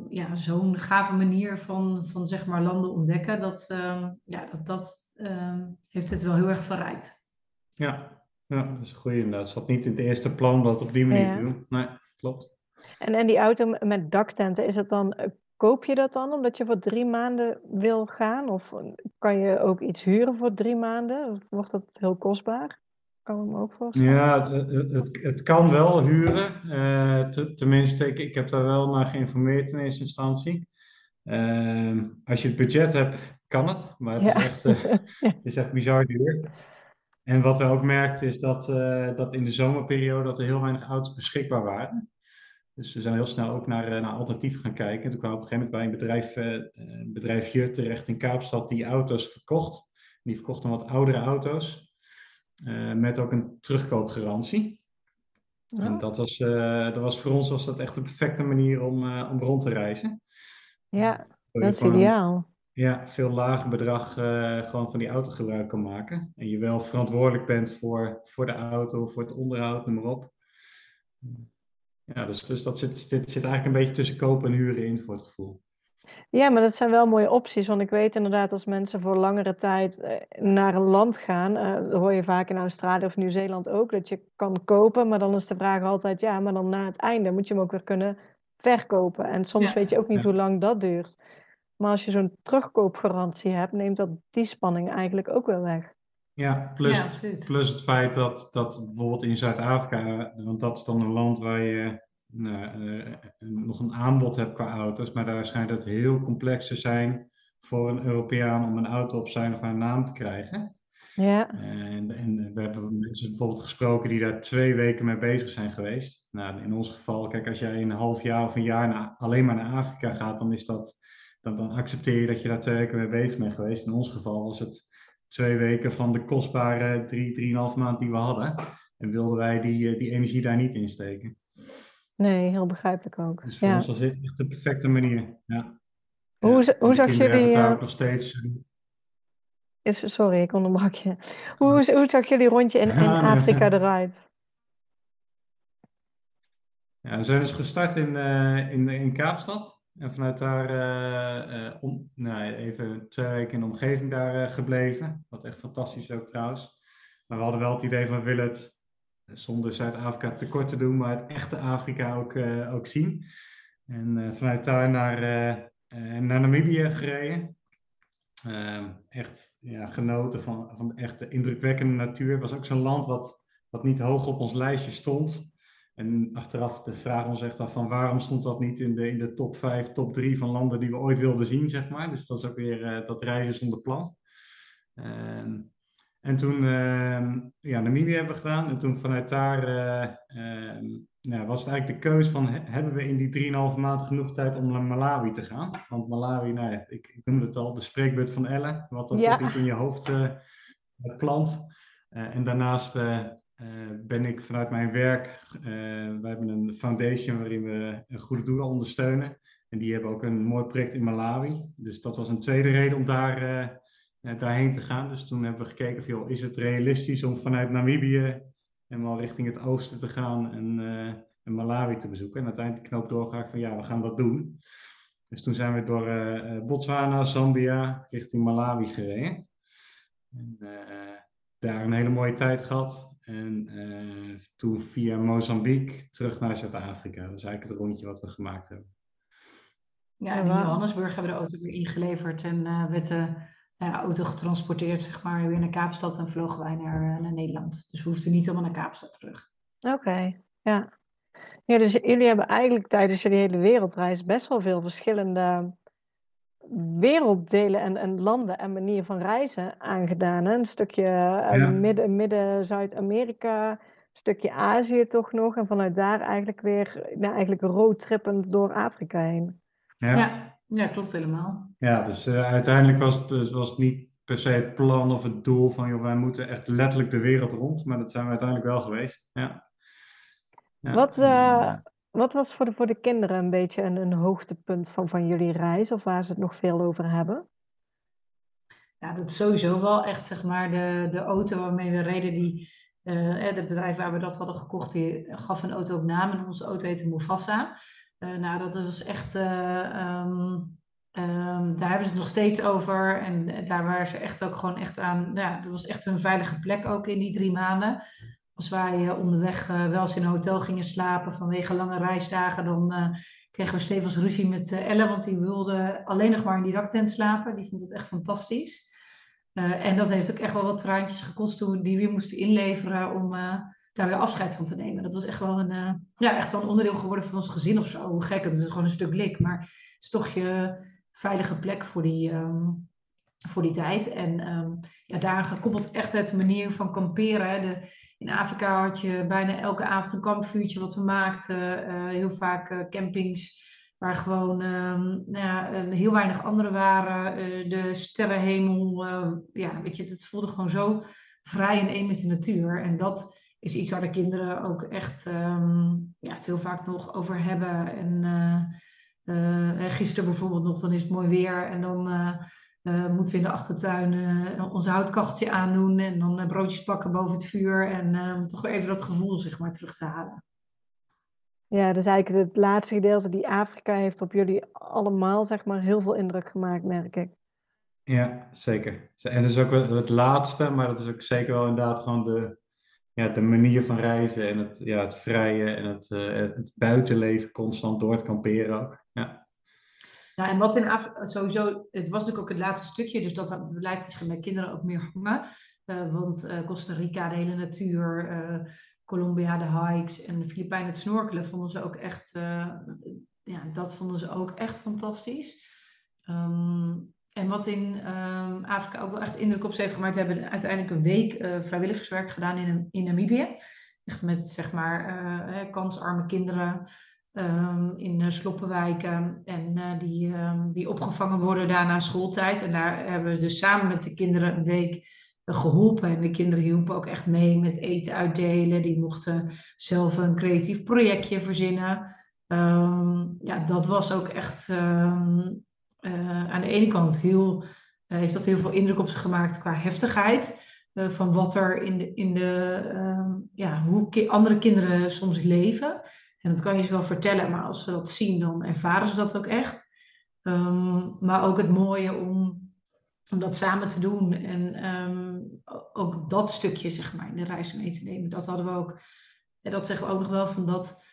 ja, zo'n gave manier van, van zeg maar landen ontdekken. Dat, ja, dat, dat heeft het wel heel erg verrijkt. Ja, ja, dat is goed inderdaad. Het zat niet in het eerste plan dat op die manier te doen. Nee klopt. En, en die auto met daktenten, is het dan, eh, koop je dat dan omdat je voor drie maanden wil gaan? Of kan je ook iets huren voor drie maanden? Of wordt dat heel kostbaar? Kan ik me ook voorstellen. Ja, het, het, kan wel huren. Uh, tenminste, ik, ik heb daar wel naar geïnformeerd in eerste instantie. Uh, als je het budget hebt, kan het. Maar het, is, echt, uh, *laughs* het is echt bizar duur. En wat we ook merkten is dat, uh, dat in de zomerperiode dat er heel weinig auto's beschikbaar waren. Dus we zijn heel snel ook naar, naar alternatieven gaan kijken. En toen kwamen we op een gegeven moment bij een bedrijf, bedrijfje terecht in Kaapstad die auto's verkocht. Die verkochten wat oudere auto's. Met ook een terugkoopgarantie. En dat was, dat was voor ons was dat echt de perfecte manier om, om rond te reizen. Ja, dat is ideaal ja, veel lager bedrag gewoon van die auto gebruik kan maken. En je wel verantwoordelijk bent voor, voor de auto, voor het onderhoud, noem maar op. Ja, dus, dus dat zit, dit zit eigenlijk een beetje tussen kopen en huren in voor het gevoel. Ja, maar dat zijn wel mooie opties. Want ik weet inderdaad, als mensen voor langere tijd eh, naar een land gaan, uh, hoor je vaak in Australië of Nieuw-Zeeland ook, dat je kan kopen. Maar dan is de vraag altijd, ja, maar dan na het einde moet je hem ook weer kunnen verkopen. En soms ja. weet je ook niet ja. hoe lang dat duurt. Maar als je zo'n terugkoopgarantie hebt, neemt dat die spanning eigenlijk ook wel weg. Ja, plus, ja, plus het feit dat, dat bijvoorbeeld in Zuid-Afrika, want dat is dan een land waar je nog een aanbod hebt qua auto's, maar daar schijnt het heel complex te zijn voor een Europeaan om een auto op zijn of haar naam te krijgen. Ja. En, en we hebben mensen bijvoorbeeld gesproken die daar twee weken mee bezig zijn geweest. Nou, in ons geval, kijk, als jij een half jaar of een jaar naar, alleen maar naar Afrika gaat, dan is dat dan, dan accepteer je dat je daar twee weken mee bezig bent geweest. In ons geval was het twee weken van de kostbare drie, drieënhalf maand die we hadden. En wilden wij die, eh, die energie daar niet in steken. Nee, heel begrijpelijk ook. Dus voor ja. ons was dit echt de perfecte manier. Ja. Hoe, ja, hoe zag jullie... Uh, ook nog steeds... Eh, is, sorry, ik onderbrak je. Hoe, hoe zag jullie rondje in, in Afrika *laughs* eruit? Ja, we zijn dus gestart in, uh, in, in Kaapstad. En vanuit daar uh, om, nou, even twee weken in de omgeving daar gebleven. Wat echt fantastisch is ook trouwens. Maar we hadden wel het idee van we willen het zonder Zuid-Afrika tekort te doen, maar het echte Afrika ook, ook zien. En vanuit daar naar, naar Namibië gereden. Ehm, echt ja, genoten van, van echt de indrukwekkende natuur. Het was ook zo'n land wat, wat niet hoog op ons lijstje stond. En achteraf de vraag ons echt af van waarom stond dat niet in de, in de top 5, top 3 van landen die we ooit wilden zien, zeg maar. Dus dat is ook weer dat reizen zonder plan. Uh, en toen uh, ja, Namibië hebben we gedaan. En toen vanuit daar uh, nou, was het eigenlijk de keus van hebben we in die 3,5 maand genoeg tijd om naar Malawi te gaan. Want Malawi, nou ja, ik, ik noemde het al, de spreekbeurt van Elle, wat dan ja. toch iets in je hoofd eh, plant. en daarnaast uh, ben ik vanuit mijn werk, uh, we hebben een foundation waarin we een goede doelen ondersteunen. En die hebben ook een mooi project in Malawi. Dus dat was een tweede reden om daar, uh, daarheen te gaan. Dus toen hebben we gekeken van, joh, is het realistisch om vanuit Namibië helemaal richting het oosten te gaan en, uh, en Malawi te bezoeken. En uiteindelijk de knoop doorgehakt van, ja, we gaan dat doen. Dus toen zijn we door uh, Botswana, Zambia, richting Malawi gereden. En daar een hele mooie tijd gehad. En toen via Mozambique terug naar Zuid-Afrika. Dat is eigenlijk het rondje wat we gemaakt hebben. Ja, en in Johannesburg hebben we de auto weer ingeleverd en uh, werd de auto getransporteerd zeg maar, weer naar Kaapstad en vlogen wij naar, uh, naar Nederland. Dus we hoefden niet helemaal naar Kaapstad terug. Oké, ja. ja. Dus jullie hebben eigenlijk tijdens jullie hele wereldreis best wel veel verschillende werelddelen en, en landen en manieren van reizen aangedaan. Hè? Een stukje ja. midden, midden Zuid-Amerika, een stukje Azië toch nog. En vanuit daar eigenlijk weer nou, eigenlijk roadtrippend door Afrika heen. Ja. ja, ja, klopt helemaal. Ja, dus uh, uiteindelijk was het, het was niet per se het plan of het doel van, joh, wij moeten echt letterlijk de wereld rond, maar dat zijn we uiteindelijk wel geweest. Ja. ja. Wat, uh, wat was voor de, voor de kinderen een beetje een, een hoogtepunt van, van jullie reis, of waar ze het nog veel over hebben? Ja, dat is sowieso wel echt, zeg maar, de, de auto waarmee we reden, die, uh, het bedrijf waar we dat hadden gekocht, die gaf een auto op naam en onze auto heette Mufasa. Uh, nou, dat was echt. Uh, um, um, daar hebben ze het nog steeds over. En daar waren ze echt ook gewoon echt aan. Ja, dat was echt een veilige plek ook in die drie maanden. Als wij uh, onderweg wel eens in een hotel gingen slapen vanwege lange reisdagen, dan kregen we stevens ruzie met Elle, want die wilde alleen nog maar in die daktent slapen. Die vond het echt fantastisch. en dat heeft ook echt wel wat traantjes gekost toen we die weer moesten inleveren om daar weer afscheid van te nemen. Dat was echt wel een, uh, ja, echt wel een onderdeel geworden van ons gezin of zo. Hoe gek, het is gewoon een stuk lik. Maar het is toch je veilige plek voor die, um, voor die tijd. En um, ja, daar gekoppeld echt het manier van kamperen. De, in Afrika had je bijna elke avond een kampvuurtje wat we maakten. Uh, heel vaak uh, campings waar gewoon um, nou ja, heel weinig anderen waren. de sterrenhemel, ja, weet je, het voelde gewoon zo vrij en één met de natuur. En dat is iets waar de kinderen ook echt um, ja, het heel vaak nog over hebben. En uh, uh, gisteren bijvoorbeeld nog, dan is het mooi weer en dan uh, moeten we in de achtertuin onze houtkacheltje aandoen en dan broodjes pakken boven het vuur en ehm, toch weer even dat gevoel zeg maar terug te halen. Ja, dus eigenlijk het laatste gedeelte die Afrika heeft op jullie allemaal zeg maar heel veel indruk gemaakt, merk ik. Ja, zeker. En dat is ook het laatste, maar dat is ook zeker wel inderdaad gewoon de, ja, de manier van reizen en het, ja, het vrije en het, uh, het buitenleven constant door het kamperen ook. Ja. Ja, en wat in Afrika sowieso, het was natuurlijk ook het laatste stukje, dus dat blijft misschien bij kinderen ook meer hangen. Uh, want uh, Costa Rica, de hele natuur, Colombia, de hikes en de Filipijnen, het snorkelen vonden ze ook echt, ja, dat vonden ze ook echt fantastisch. Um, en wat in um, Afrika ook wel echt indruk op ze heeft gemaakt, we hebben uiteindelijk een week uh, vrijwilligerswerk gedaan in, in Namibië. Echt met zeg maar uh, kansarme kinderen um, in uh, sloppenwijken en die, um, die opgevangen worden daarna schooltijd. En daar hebben we dus samen met de kinderen een week geholpen. En de kinderen hielpen ook echt mee met eten uitdelen. Die mochten zelf een creatief projectje verzinnen. ja, dat was ook echt uh, aan de ene kant heel, uh, heeft dat heel veel indruk op ze gemaakt qua heftigheid. Uh, van wat er in de, in de ehm, ja, hoe andere kinderen soms leven. En dat kan je ze wel vertellen, maar als ze dat zien, dan ervaren ze dat ook echt. Um, maar ook het mooie om, om dat samen te doen en um, ook dat stukje, zeg maar, in de reis mee te nemen. Dat hadden we ook, en dat zeggen we ook nog wel van dat,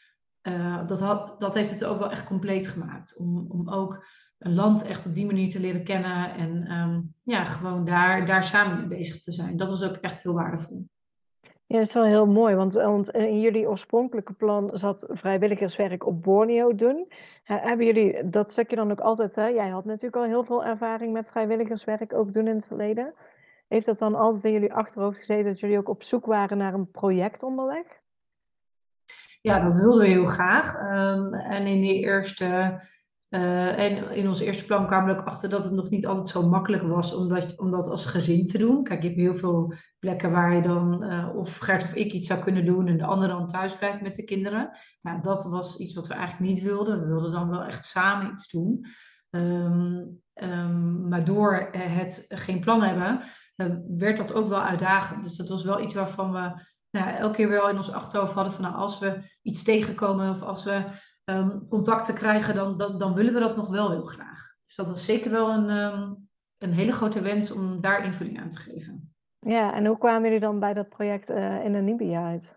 dat, dat heeft het ook wel echt compleet gemaakt. Om, om ook een land echt op die manier te leren kennen en um, ja, gewoon daar, daar samen mee bezig te zijn. Dat was ook echt heel waardevol. Ja, dat is wel heel mooi, want, want in jullie oorspronkelijke plan zat vrijwilligerswerk op Borneo doen. hebben jullie dat stukje dan ook altijd, hè? jij had natuurlijk al heel veel ervaring met vrijwilligerswerk ook doen in het verleden. Heeft dat dan altijd in jullie achterhoofd gezeten dat jullie ook op zoek waren naar een project onderweg? Ja, dat wilden we heel graag. Um, en in die eerste Uh, en in ons eerste plan kwamen we ook achter dat het nog niet altijd zo makkelijk was om dat, als gezin te doen. Kijk, je hebt heel veel plekken waar je dan uh, of Gert of ik iets zou kunnen doen en de ander dan thuis blijft met de kinderen. Ja, dat was iets wat we eigenlijk niet wilden. We wilden dan wel echt samen iets doen. Um, um, maar door het geen plan hebben, werd dat ook wel uitdagend. Dus dat was wel iets waarvan we nou, elke keer wel in ons achterhoofd hadden van nou, als we iets tegenkomen of als we um, contacten krijgen, dan, dan, dan, willen we dat nog wel heel graag. Dus dat was zeker wel een, um, een hele grote wens om daar invulling aan te geven. Ja, en hoe kwamen jullie dan bij dat project uh, in Namibia uit?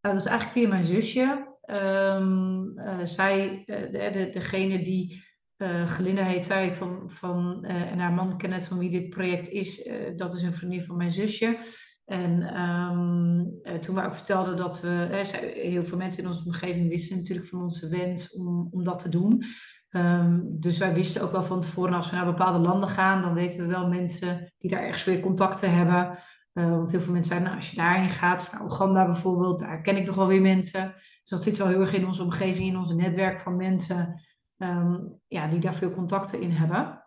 Nou, dat is eigenlijk via mijn zusje. Um, uh, zij, uh, de, de, degene die uh, Gelinda heet zij van, van en haar man Kenneth van wie dit project is, dat is een vriendin van mijn zusje. En um, toen we ook vertelden dat we, heel veel mensen in onze omgeving wisten natuurlijk van onze wens om, om dat te doen. Um, dus wij wisten ook wel van tevoren, als we naar bepaalde landen gaan, dan weten we wel mensen die daar ergens weer contacten hebben. Uh, want heel veel mensen zijn, nou, als je daarheen gaat, naar Oeganda bijvoorbeeld, daar ken ik nog wel weer mensen. Dus dat zit wel heel erg in onze omgeving, in ons netwerk van mensen um, ja, die daar veel contacten in hebben.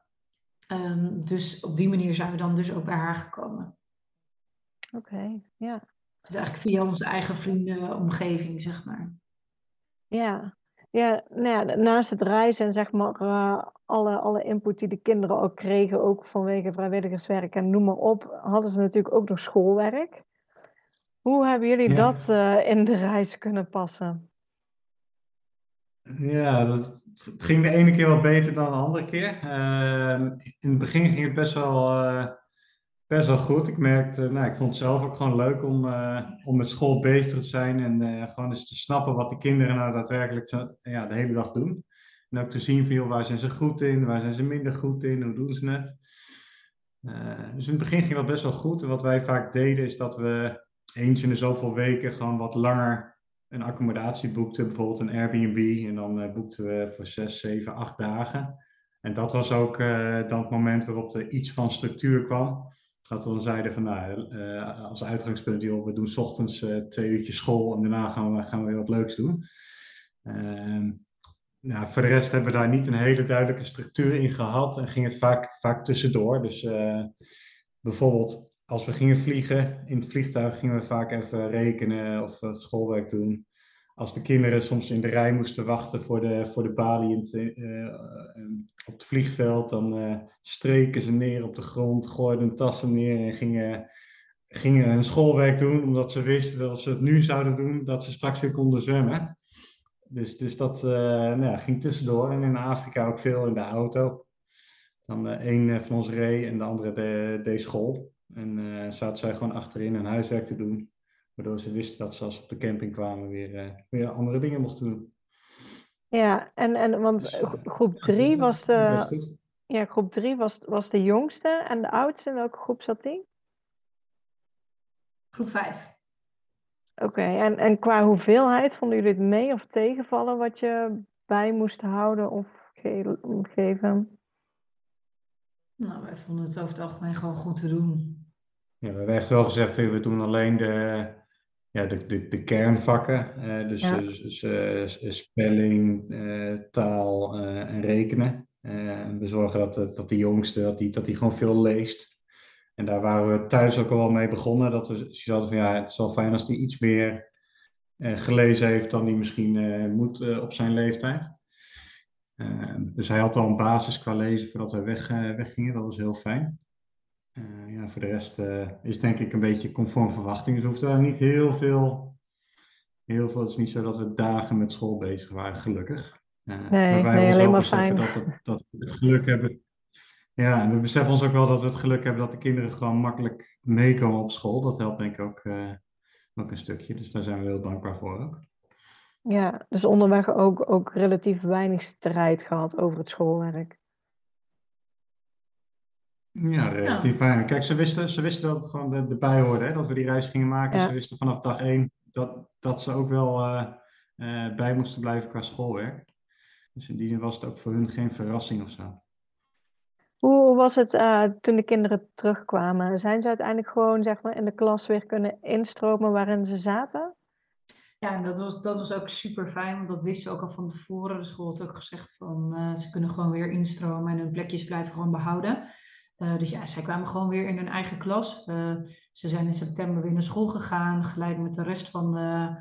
dus op die manier zijn we dan dus ook bij haar gekomen. Oké, okay, ja. Dus eigenlijk via onze eigen vriendenomgeving, zeg maar. Ja, ja, nou ja, naast het reizen en zeg maar uh, alle, alle input die de kinderen ook kregen, ook vanwege vrijwilligerswerk en noem maar op, hadden ze natuurlijk ook nog schoolwerk. Hoe hebben jullie ja. dat uh, in de reis kunnen passen? Ja, dat, het ging de ene keer wat beter dan de andere keer. Uh, in het begin ging het best wel best wel goed. Ik merkte, nou, ik vond het zelf ook gewoon leuk om, uh, om met school bezig te zijn en uh, gewoon eens te snappen wat de kinderen nou daadwerkelijk ja, de hele dag doen. En ook te zien van, waar zijn ze goed in, waar zijn ze minder goed in, hoe doen ze het. Uh, dus in het begin ging dat best wel goed. En wat wij vaak deden is dat we eens in de zoveel weken gewoon wat langer een accommodatie boekten, bijvoorbeeld een Airbnb. En dan boekten we voor zes, zeven, acht dagen. En dat was ook dan het moment waarop er iets van structuur kwam. Dat we dan zeiden van nou, uh, als uitgangspunt, joh, we doen s ochtends uh, twee uurtjes school en daarna gaan we, gaan we weer wat leuks doen. Uh, nou, voor de rest hebben we daar niet een hele duidelijke structuur in gehad en ging het vaak, vaak tussendoor. Dus uh, bijvoorbeeld als we gingen vliegen, in het vliegtuig gingen we vaak even rekenen of schoolwerk doen als de kinderen soms in de rij moesten wachten voor de, voor de balie in te, uh, op het vliegveld, dan uh, streken ze neer op de grond, gooiden hun tassen neer en gingen, gingen hun schoolwerk doen, omdat ze wisten dat als ze het nu zouden doen, dat ze straks weer konden zwemmen. Dus, dus dat nou ja, ging tussendoor. En in Afrika ook veel in de auto. Dan een van ons reed en de andere deed de school. En zaten zij gewoon achterin hun huiswerk te doen. Waardoor ze wisten dat ze als ze op de camping kwamen weer, uh, weer andere dingen mochten doen. Ja, en, en want dus, groep 3 was de. Ja, groep 3 was, was de jongste en de oudste. In welke groep zat die? Groep 5. Oké, okay, en, en qua hoeveelheid vonden jullie het mee of tegenvallen wat je bij moest houden of ge geven? Nou, wij vonden het over het algemeen gewoon goed te doen. Ja, we hebben echt wel gezegd, we doen alleen de, ja, de, de, de kernvakken. Uh, dus, ja. dus uh, spelling, uh, taal en rekenen. we zorgen dat, dat de jongste dat die, dat die gewoon veel leest. En daar waren we thuis ook al wel mee begonnen. Dat we hadden van ja, het is wel fijn als hij iets meer gelezen heeft dan hij misschien moet op zijn leeftijd. dus hij had al een basis qua lezen voordat wij weg, weggingen. Dat was heel fijn. Uh, ja, voor de rest uh, is denk ik een beetje conform verwachting. Dus hoeft daar niet heel veel, heel veel. Het is niet zo dat we dagen met school bezig waren, gelukkig. Uh, nee, maar wij nee, alleen maar fijn. Dat, het, dat we het geluk hebben. Ja, en we beseffen ons ook wel dat we het geluk hebben dat de kinderen gewoon makkelijk meekomen op school. Dat helpt denk ik ook, ook een stukje. Dus daar zijn we heel dankbaar voor ook. Ja, dus onderweg ook, ook relatief weinig strijd gehad over het schoolwerk. Ja, relatief fijn. Kijk, ze wisten, ze wisten dat het gewoon erbij hoorde, hè, dat we die reis gingen maken. Ja. Ze wisten vanaf dag één dat, dat ze ook wel uh, uh, bij moesten blijven qua schoolwerk. Dus in die zin was het ook voor hun geen verrassing of zo. Hoe was het uh, toen de kinderen terugkwamen? Zijn ze uiteindelijk gewoon zeg maar, in de klas weer kunnen instromen waarin ze zaten? Ja, dat was, dat was ook super fijn, want dat wisten we ook al van tevoren. De school had ook gezegd van uh, ze kunnen gewoon weer instromen en hun plekjes blijven gewoon behouden. Uh, dus ja, zij kwamen gewoon weer in hun eigen klas. Uh, ze zijn in september weer naar school gegaan, gelijk met de rest van de,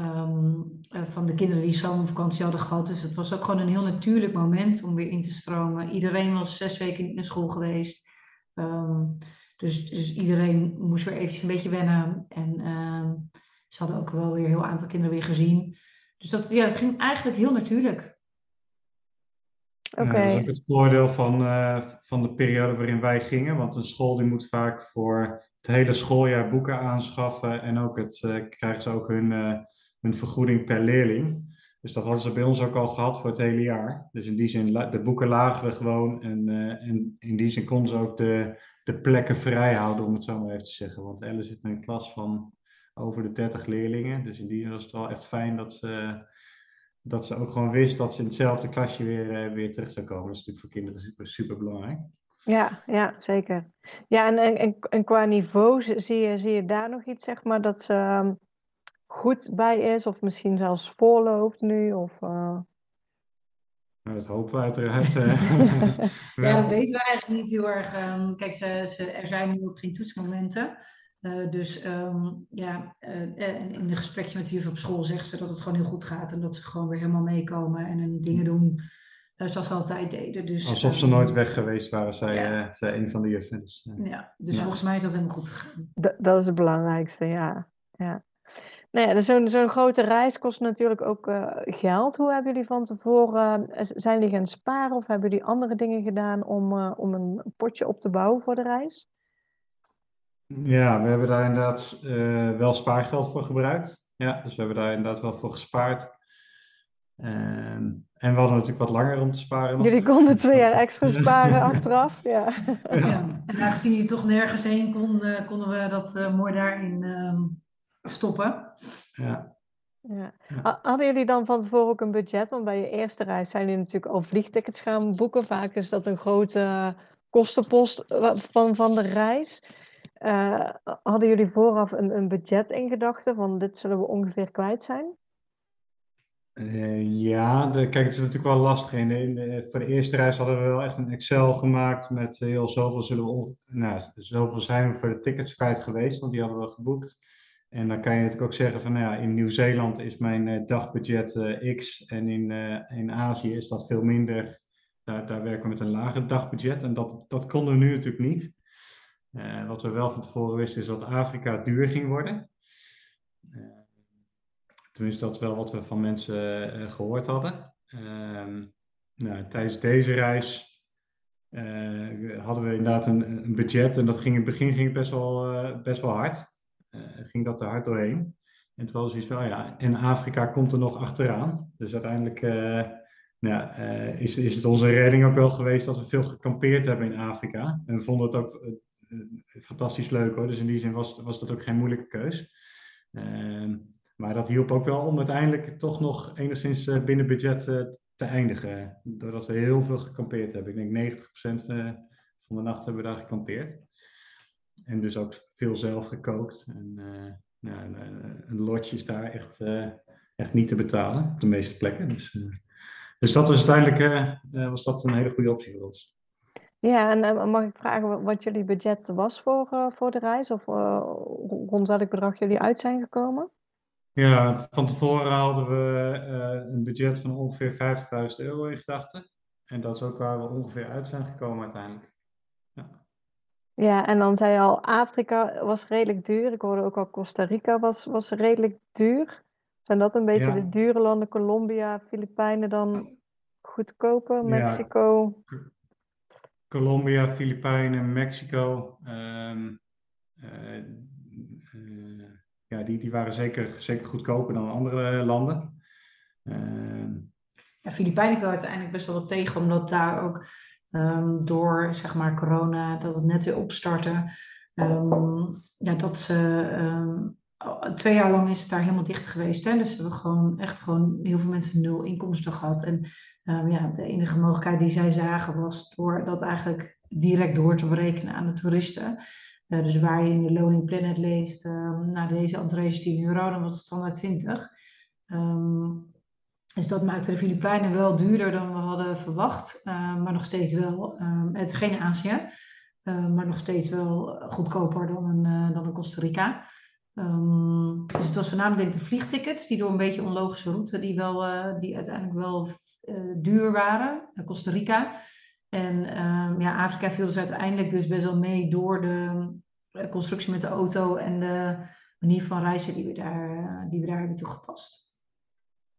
um, van de kinderen die zomervakantie hadden gehad. Dus het was ook gewoon een heel natuurlijk moment om weer in te stromen. Iedereen was zes weken niet naar school geweest. Um, dus, dus iedereen moest weer eventjes een beetje wennen. En um, ze hadden ook wel weer een heel aantal kinderen weer gezien. Dus dat ja, het ging eigenlijk heel natuurlijk. Oké. Okay. dat is ook het voordeel van, uh, van de periode waarin wij gingen. Want een school die moet vaak voor het hele schooljaar boeken aanschaffen. En ook het, uh, krijgen ze ook hun, uh, hun vergoeding per leerling. Dus dat hadden ze bij ons ook al gehad voor het hele jaar. Dus in die zin, de boeken lagen er gewoon. En, en in die zin konden ze ook de, de plekken vrij houden, om het zo maar even te zeggen. Want Elle zit in een klas van over de 30 leerlingen. Dus in die zin was het wel echt fijn dat ze, dat ze ook gewoon wist dat ze in hetzelfde klasje weer, uh, weer terug zou komen. Dat is natuurlijk voor kinderen super, super belangrijk. Ja, ja, zeker. Ja, en, en, en qua niveau zie je, zie je daar nog iets, zeg maar, dat ze um, goed bij is, of misschien zelfs voorloopt nu? Of, uh... Nou, dat hopen we uiteraard. Uh, *laughs* ja, dat weten we eigenlijk niet heel erg. Um, kijk, ze, ze, er zijn nu ook geen toetsmomenten. Uh, dus um, ja, uh, in een gesprekje met juf op school zegt ze dat het gewoon heel goed gaat en dat ze gewoon weer helemaal meekomen en hun dingen doen uh, zoals ze altijd deden. Dus, Alsof ze um, nooit weg geweest waren, zei, ja. zei een van de juffen. Dus, ja, dus ja. volgens mij is dat helemaal goed gegaan. D dat is het belangrijkste, ja. ja. Nou ja, dus zo'n zo'n grote reis kost natuurlijk ook geld. Hoe hebben jullie van tevoren, zijn jullie gaan sparen of hebben jullie andere dingen gedaan om, om een potje op te bouwen voor de reis? Ja, we hebben daar inderdaad uh, wel spaargeld voor gebruikt. Ja, dus we hebben daar inderdaad wel voor gespaard. Um, en we hadden natuurlijk wat langer om te sparen. Nog. Jullie konden twee jaar extra *laughs* sparen achteraf. Ja. ja. ja. En aangezien je toch nergens heen kon, uh, konden we dat uh, mooi daarin uh, stoppen. Ja. Ja. Hadden jullie dan van tevoren ook een budget? Want bij je eerste reis zijn jullie natuurlijk al vliegtickets gaan boeken. Vaak is dat een grote kostenpost van, van de reis. Uh, hadden jullie vooraf een, een budget in gedachten van dit zullen we ongeveer kwijt zijn? Uh, ja, de, kijk, het is natuurlijk wel lastig. In voor de eerste reis hadden we wel echt een Excel gemaakt met heel zoveel zullen nou, zoveel zijn we voor de tickets kwijt geweest, want die hadden we geboekt. En dan kan je natuurlijk ook zeggen van, nou ja, in Nieuw-Zeeland is mijn dagbudget X en in, in Azië is dat veel minder. Daar, daar werken we met een lager dagbudget en dat, dat konden we nu natuurlijk niet. Uh, wat we wel van tevoren wisten is dat Afrika duur ging worden. Uh, tenminste, dat is wel wat we van mensen uh, gehoord hadden. Ehm, nou, tijdens deze reis hadden we inderdaad een, budget en dat ging in het begin ging het best, wel, best wel hard. ging dat er hard doorheen. En het was iets van, ja, en Afrika komt er nog achteraan. Dus uiteindelijk nou, is, is het onze redding ook wel geweest dat we veel gekampeerd hebben in Afrika. En vonden het ook eh, fantastisch leuk hoor. Dus in die zin was, was dat ook geen moeilijke keus. Uh, maar dat hielp ook wel om uiteindelijk toch nog enigszins uh, binnen budget te eindigen. Doordat we heel veel gekampeerd hebben. Ik denk 90% van de nacht hebben we daar gekampeerd. En dus ook veel zelf gekookt. En een, een lodge is daar echt, echt niet te betalen op de meeste plekken. Dus, dus dat was uiteindelijk was dat een hele goede optie voor ons. Ja, en uh, mag ik vragen wat jullie budget was voor, uh, voor de reis? Of uh, rond welk bedrag jullie uit zijn gekomen? Ja, van tevoren hadden we een budget van ongeveer 50.000 euro in gedachten. En dat is ook waar we ongeveer uit zijn gekomen uiteindelijk. Ja, ja en dan zei je al, Afrika was redelijk duur. Ik hoorde ook al Costa Rica was, was redelijk duur. Zijn dat een beetje ja. de dure landen? Colombia, Filipijnen dan goedkoper? Mexico? Colombia, Filipijnen, Mexico. Um, uh, uh, ja, die, die waren zeker, zeker goedkoper dan andere landen. Uh, ja, Filipijnen viel uiteindelijk best wel wat tegen, omdat daar ook um, door zeg maar, corona, dat het net weer opstartte. Ja, dat ze twee jaar lang is het daar helemaal dicht geweest. Hè? Dus we hebben gewoon echt gewoon heel veel mensen nul inkomsten gehad. En um, ja, de enige mogelijkheid die zij zagen was door dat eigenlijk direct door te berekenen aan de toeristen. dus waar je in de Loaning Planet leest, nou, deze entree is 10 euro, dan was het standaard 20. dus dat maakte de Filipijnen wel duurder dan we hadden verwacht, maar nog steeds wel. het is geen Azië, maar nog steeds wel goedkoper dan een, dan een Costa Rica. Um, dus het was voornamelijk de vliegtickets, die door een beetje onlogische route, die, wel, uh, die uiteindelijk wel uh, duur waren. Uh, Costa Rica. En um, ja, Afrika viel dus uiteindelijk dus best wel mee door de constructie met de auto en de manier van reizen die we daar, die we daar hebben toegepast.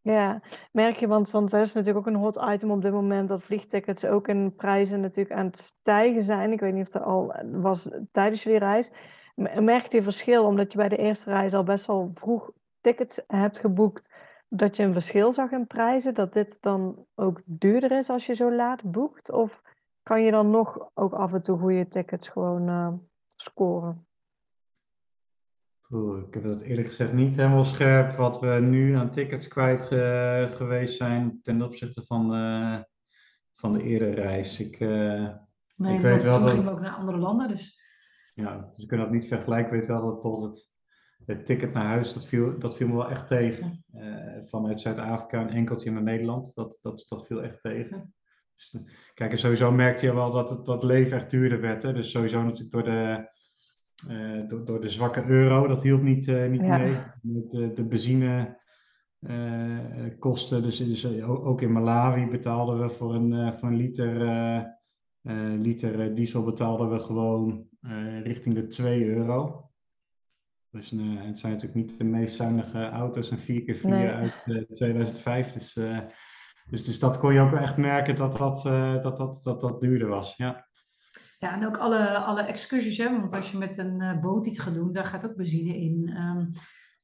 Ja, merk je, want, want er is natuurlijk ook een hot item op dit moment dat vliegtickets ook in prijzen natuurlijk aan het stijgen zijn. Ik weet niet of er al was tijdens jullie reis. Merkte je verschil omdat je bij de eerste reis al best wel vroeg tickets hebt geboekt, dat je een verschil zag in prijzen? Dat dit dan ook duurder is als je zo laat boekt? Of kan je dan nog ook af en toe goede tickets gewoon uh, scoren? Oeh, ik heb dat eerlijk gezegd niet helemaal scherp wat we nu aan tickets kwijt ge geweest zijn ten opzichte van, uh, van de eerdere reis. Ik, uh, nee, ik weet wel toen dat... gingen we ook naar andere landen, dus ja, dus we kunnen dat niet vergelijken. Ik weet wel dat bijvoorbeeld het, het ticket naar huis, dat viel, dat viel me wel echt tegen. Uh, vanuit Zuid-Afrika een enkeltje naar Nederland, dat, dat, dat viel echt tegen. Dus, kijk, en sowieso merkte je wel dat het dat leven echt duurder werd. Hè? Dus sowieso natuurlijk door de, uh, door, door de zwakke euro, dat hielp niet, uh, niet ja. mee. De, de benzine kosten, dus, dus ook in Malawi betaalden we voor een, voor een liter, liter diesel betaalden we gewoon uh, richting de 2 euro. Dus uh, het zijn natuurlijk niet de meest zuinige auto's, een 4x4 nee. uit uh, 2005. Dus, dus, dus dat kon je ook echt merken dat dat, dat, dat, dat, dat duurder was. Ja. Ja, en ook alle, alle excursies, hè? want als je met een boot iets gaat doen, daar gaat ook benzine in. Um,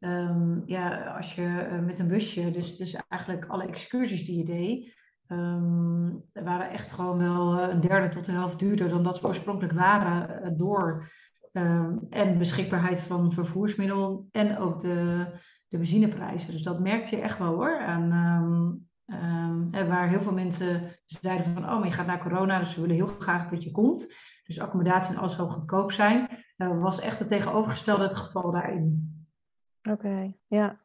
um, ja, als je met een busje, dus, dus eigenlijk alle excursies die je deed, Um, waren echt gewoon wel een derde tot de helft duurder dan dat ze oorspronkelijk waren uh, door um, en beschikbaarheid van vervoersmiddel en ook de, de benzineprijzen. Dus dat merkte je echt wel hoor. En, um, en waar heel veel mensen zeiden van, oh, maar je gaat naar corona, dus we willen heel graag dat je komt. Dus accommodatie en alles zo goedkoop zijn, uh, was echt het tegenovergestelde het geval daarin. Oké, ja.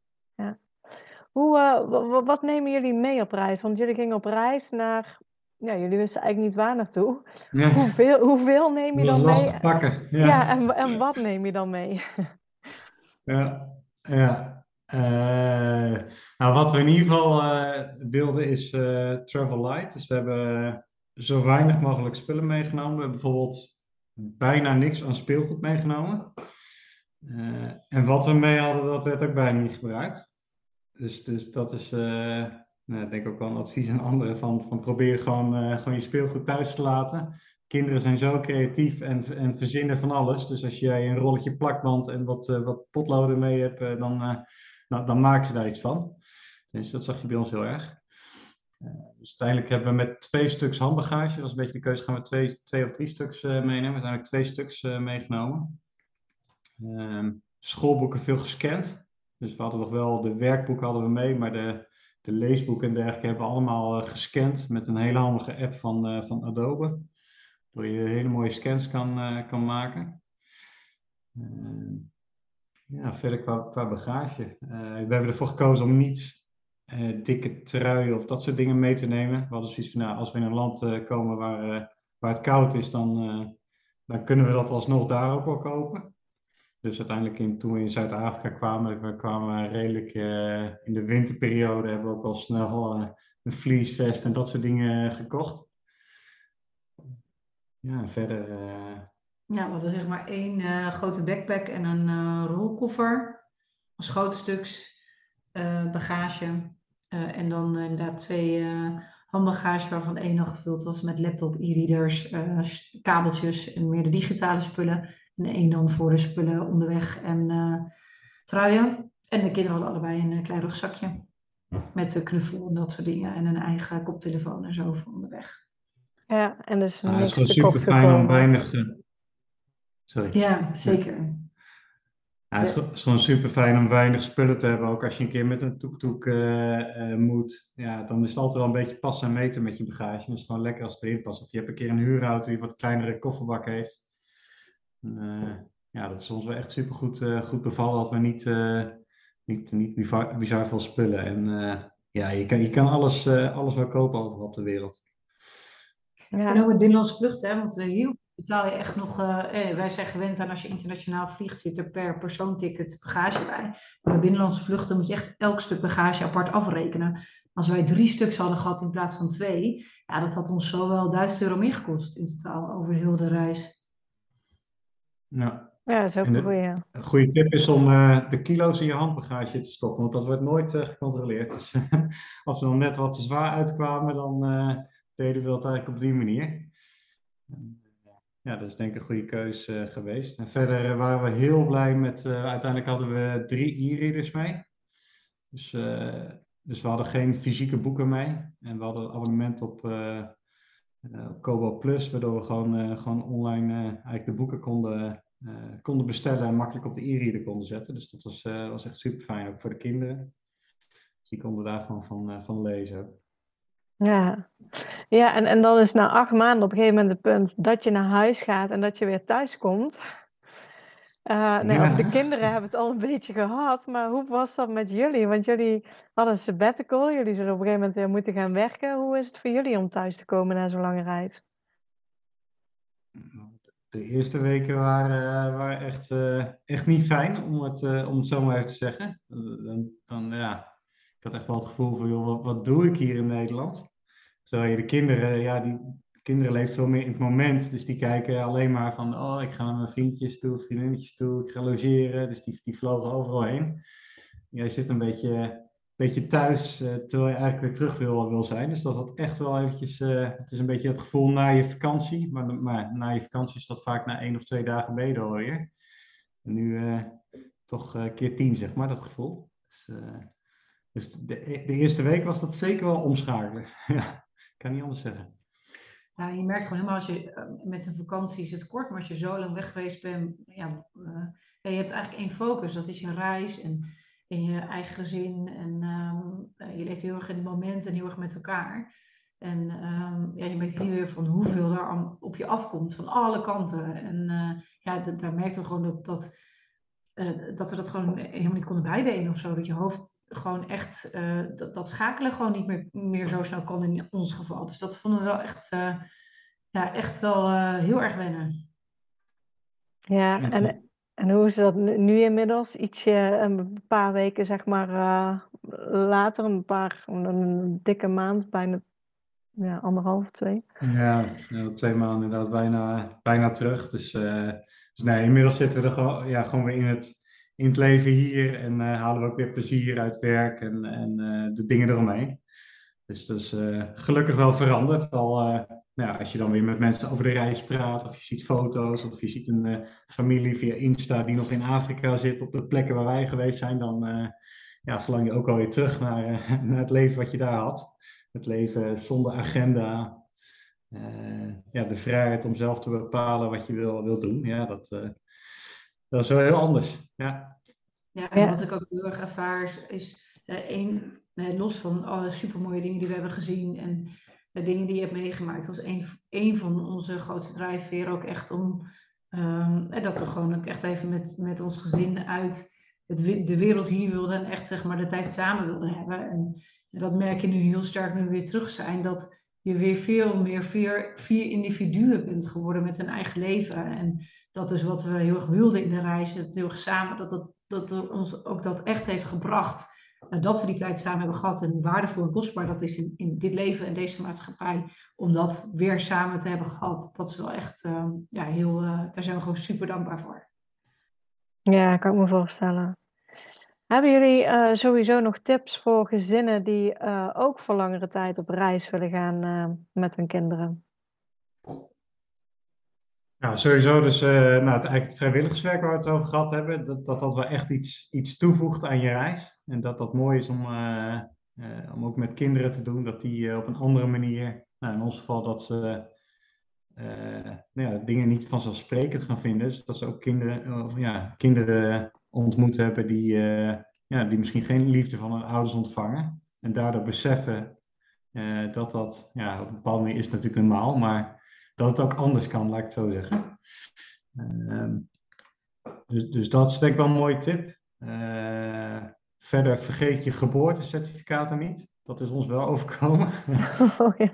Hoe, uh, wat nemen jullie mee op reis? Want jullie gingen op reis naar. Ja, jullie wisten eigenlijk niet waar naartoe. Ja. Hoeveel, hoeveel neem je dan mee? lastig pakken. Ja, ja en, en wat neem je dan mee? *laughs* ja, ja. Uh, nou, wat we in ieder geval uh, wilden is travel light. Dus we hebben zo weinig mogelijk spullen meegenomen. We hebben bijvoorbeeld bijna niks aan speelgoed meegenomen. en wat we mee hadden, dat werd ook bijna niet gebruikt. Dus, dus dat is, uh, nou, denk ik ook wel een advies aan anderen van, van probeer gewoon, uh, gewoon je speelgoed thuis te laten. Kinderen zijn zo creatief en, en verzinnen van alles. Dus als jij een rolletje plakband en wat, uh, wat potloden mee hebt, dan, nou, dan maken ze daar iets van. Dus dat zag je bij ons heel erg. dus uiteindelijk hebben we met twee stuks handbagage, dat was een beetje de keuze, gaan we twee, twee of drie stuks meenemen. Uiteindelijk twee stuks meegenomen. Ehm, schoolboeken veel gescand. Dus we hadden nog wel de werkboeken hadden we mee, maar de, de leesboeken en dergelijke hebben we allemaal uh, gescand met een hele handige app van, uh, van Adobe. Waar je hele mooie scans kan, uh, kan maken. ja, verder qua, qua bagage. we hebben ervoor gekozen om niet dikke truien of dat soort dingen mee te nemen. We hadden zoiets van, nou, als we in een land komen waar, waar het koud is, dan, dan kunnen we dat alsnog daar ook wel kopen. Dus uiteindelijk in, toen we in Zuid-Afrika kwamen, we kwamen redelijk uh, in de winterperiode, hebben we ook al snel uh, een vliesvest en dat soort dingen gekocht. Ja, verder. Uh... Ja, we hadden zeg maar één grote backpack en een rolkoffer als grote stuks bagage. en dan inderdaad twee handbagage waarvan één nog gevuld was met laptop, e-readers, kabeltjes en meer de digitale spullen. En één dan voor de spullen onderweg en uh, truien. En de kinderen hadden allebei een eh, klein rugzakje. Met de knuffel en dat soort dingen. En een eigen koptelefoon en zo voor onderweg. Ja, en dus ah, Het is gewoon super fijn om weinig... Sorry. Ja, zeker. Ja, het is gewoon super fijn om weinig spullen te hebben. Ook als je een keer met een toektoek uh, uh, moet. Ja, dan is het altijd wel een beetje passen en meten met je bagage. Het is gewoon lekker als het erin past. Of je hebt een keer een huurauto die wat kleinere kofferbak heeft. Ja, dat is ons wel echt super goed, goed bevallen dat we niet, niet, niet bizar, bizar veel spullen. En ja, je kan, je kan alles, alles wel kopen overal op de wereld. Ja. En ook met binnenlandse vluchten, hè? want hier betaal je echt nog, eh, wij zijn gewend aan als je internationaal vliegt, zit er per persoon ticket bagage bij. Maar bij binnenlandse vluchten moet je echt elk stuk bagage apart afrekenen. Als wij drie stuks hadden gehad in plaats van twee, ja, dat had ons zo wel 1000 euro meer gekost in totaal over heel de reis. Ja. Ja, dat is ook een goede. Een goede tip is om uh, de kilo's in je handbagage te stoppen, want dat wordt nooit uh, gecontroleerd. Dus *laughs* als we dan net wat te zwaar uitkwamen, dan uh, deden we dat eigenlijk op die manier. Ja, dat is denk ik een goede keus uh, geweest. En verder waren we heel blij met, uiteindelijk hadden we drie e-readers mee. Dus, dus we hadden geen fysieke boeken mee. En we hadden een abonnement op, op Kobo Plus, waardoor we gewoon, gewoon online eigenlijk de boeken konden, konden bestellen en makkelijk op de e-reader konden zetten. Dus dat was, was echt super fijn, ook voor de kinderen. Dus die konden daarvan van, van lezen. Ja, ja en, en dan is na acht maanden op een gegeven moment het punt dat je naar huis gaat en dat je weer thuis komt. Uh, nee, De kinderen hebben het al een beetje gehad, maar hoe was dat met jullie? Want jullie hadden een sabbatical, jullie zullen op een gegeven moment weer moeten gaan werken. Hoe is het voor jullie om thuis te komen na zo'n lange reis? De eerste weken waren, uh, waren echt, uh, echt niet fijn, om het, om het zo maar even te zeggen. Dan, dan ja, ik had echt wel het gevoel van, joh, wat, wat doe ik hier in Nederland? Terwijl je de kinderen, ja, die kinderen leven veel meer in het moment. Dus die kijken alleen maar van, oh, ik ga naar mijn vriendjes toe, vriendinnetjes toe, ik ga logeren. Dus die, die vlogen overal heen. Jij zit een beetje, beetje thuis, uh, terwijl je eigenlijk weer terug wil, wil zijn. Dus dat had echt wel eventjes, uh, het is een beetje het gevoel na je vakantie. Maar, maar na je vakantie is dat vaak na één of twee dagen je alweer. En nu uh, toch keer tien, zeg maar, dat gevoel. Dus, dus de, de, eerste week was dat zeker wel omschakelen. *laughs* ja, kan niet anders zeggen. Ja, je merkt gewoon helemaal als je eh, met een vakantie is het kort, maar als je zo lang weg geweest bent, ja, je hebt eigenlijk één focus, dat is je reis en, en je eigen gezin. En um, je leeft heel erg in het moment en heel erg met elkaar. En um, ja, je merkt hier weer van hoeveel er op je afkomt, van alle kanten. En uh, ja, daar merkt je gewoon dat, dat uh, dat we dat gewoon helemaal niet konden bijbenen of zo. Dat je hoofd gewoon echt, uh, dat, dat, schakelen gewoon niet meer, meer zo snel kon in ons geval. Dus dat vonden we wel echt, uh, ja, echt wel heel erg wennen. Ja, en, en hoe is dat nu inmiddels? Ietsje, een paar weken zeg maar later, een paar, een dikke maand, bijna ja, anderhalf, twee. Ja, twee maanden inderdaad bijna, bijna terug. Dus dus nee, inmiddels zitten we er gewoon, ja, gewoon weer in het, in het leven hier en uh, halen we ook weer plezier uit werk en, en de dingen eromheen. Dus dat is gelukkig wel veranderd. Al, nou als je dan weer met mensen over de reis praat, of je ziet foto's, of je ziet een familie via Insta die nog in Afrika zit op de plekken waar wij geweest zijn, dan ja, verlang je ook alweer terug naar, *laughs* naar het leven wat je daar had. Het leven zonder agenda, uh, ja, de vrijheid om zelf te bepalen wat je wil, wil doen, ja, dat, uh, dat is wel heel anders. Ja. ja, en wat ik ook heel erg ervaar is, uh, één, los van alle supermooie dingen die we hebben gezien en de dingen die je hebt meegemaakt, was één, één van onze grootste drijfveren ook echt om um, dat we gewoon ook echt even met, met ons gezin uit het, de wereld hier wilden en echt zeg maar de tijd samen wilden hebben. En, en dat merk je nu heel sterk nu we weer terug zijn, dat je weer veel meer vier, vier individuen bent geworden met een eigen leven. En dat is wat we heel erg wilden in de reis. Heel erg samen, dat, dat, dat ons ook dat echt heeft gebracht. Uh, dat we die tijd samen hebben gehad en waardevol en kostbaar dat is in, in dit leven en deze maatschappij. Om dat weer samen te hebben gehad. Dat is wel echt, uh, ja, heel, uh, daar zijn we gewoon super dankbaar voor. Ja, kan ik me voorstellen. Hebben jullie uh, sowieso nog tips voor gezinnen die uh, ook voor langere tijd op reis willen gaan met hun kinderen? Ja, sowieso dus nou, het, eigenlijk het vrijwilligerswerk waar we het over gehad hebben, dat dat, dat wel echt iets, iets toevoegt aan je reis. En dat dat mooi is om, om ook met kinderen te doen, dat die op een andere manier, nou, in ons geval dat ze nou ja, dingen niet vanzelfsprekend gaan vinden. Dus dat ze ook kinderen, ja, kinderen ontmoet hebben die, ja, die misschien geen liefde van hun ouders ontvangen. En daardoor beseffen dat dat, ja, op een bepaalde manier is natuurlijk normaal, maar dat het ook anders kan, laat ik het zo zeggen. Ehm, dus, dus dat is denk ik wel een mooie tip. verder vergeet je geboortecertificaten niet. Dat is ons wel *laughs* overkomen. *laughs* Oh, ja.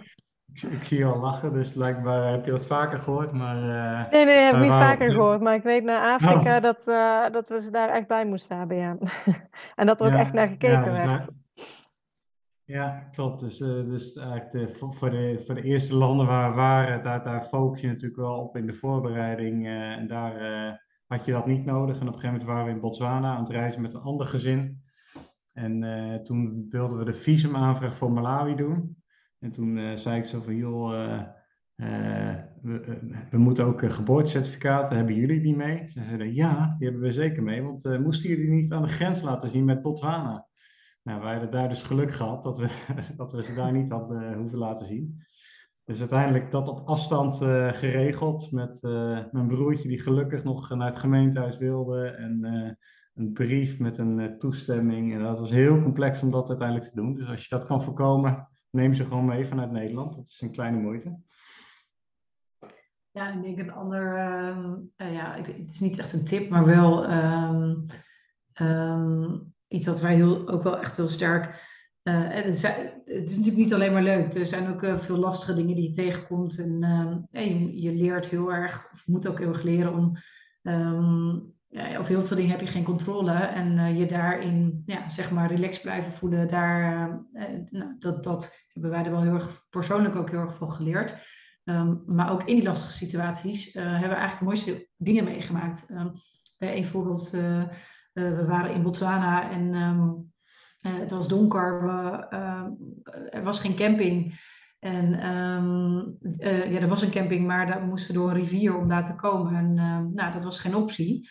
ik, ik, zie je al lachen, dus blijkbaar heb je dat vaker gehoord. Maar, uh, nee, nee, heb ik niet vaker gehoord. Maar ik weet naar Afrika oh. dat, dat we ze daar echt bij moesten hebben, ja. *laughs* en dat er ook echt naar gekeken werd. Ja, klopt. Dus, uh, dus eigenlijk de, voor, de, voor de eerste landen waar we waren, daar, daar focus je natuurlijk wel op in de voorbereiding. en daar had je dat niet nodig. En op een gegeven moment waren we in Botswana aan het reizen met een ander gezin. En toen wilden we de visumaanvraag voor Malawi doen. En toen zei ik zo van, joh, we, we, moeten ook geboortecertificaten, hebben jullie die mee? Ze zeiden, ja, die hebben we zeker mee, want moesten jullie niet aan de grens laten zien met Botswana? Nou, wij hadden daar dus geluk gehad dat we, *laughs* dat we ze daar niet hadden hoeven laten zien. Dus uiteindelijk dat op afstand geregeld met mijn broertje die gelukkig nog naar het gemeentehuis wilde en een brief met een toestemming. En dat was heel complex om dat uiteindelijk te doen. Dus als je dat kan voorkomen, neem ze gewoon mee vanuit Nederland. Dat is een kleine moeite. Ja, ik denk een ander, uh, ja, ik, het is niet echt een tip, maar wel um, iets wat wij heel, ook wel echt heel sterk. Uh, het, is, natuurlijk niet alleen maar leuk. Er zijn ook veel lastige dingen die je tegenkomt. En, je, je, leert heel erg, of moet ook heel erg leren om um, ja, over heel veel dingen heb je geen controle. En uh, je daarin, ja, zeg maar, relaxed blijven voelen, daar, nou, dat, dat hebben wij er wel heel erg persoonlijk ook heel erg van geleerd. Um, maar ook in die lastige situaties hebben we eigenlijk de mooiste dingen meegemaakt. Um, een voorbeeld, we waren in Botswana en um, het was donker, we, er was geen camping. En um, uh, ja, er was een camping, maar daar moesten we door een rivier om daar te komen. En nou, dat was geen optie.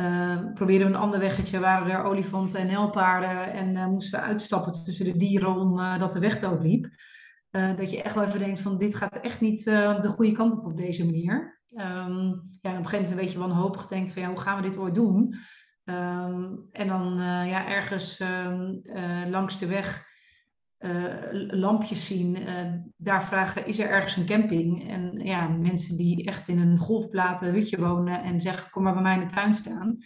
Uh, probeerden we een ander weggetje, waren er olifanten en nelpaarden en uh, moesten uitstappen tussen de dieren omdat uh, de weg doodliep. dat je echt wel even denkt van dit gaat echt niet de goede kant op op deze manier. Um, ja, op een gegeven moment weet je wanhopig denkt van ja, hoe gaan we dit ooit doen? Um, en dan ja, ergens ehm, langs de weg uh, lampjes zien, daar vragen, is er ergens een camping? En ja, mensen die echt in een golfplaten hutje wonen en zeggen, kom maar bij mij in de tuin staan.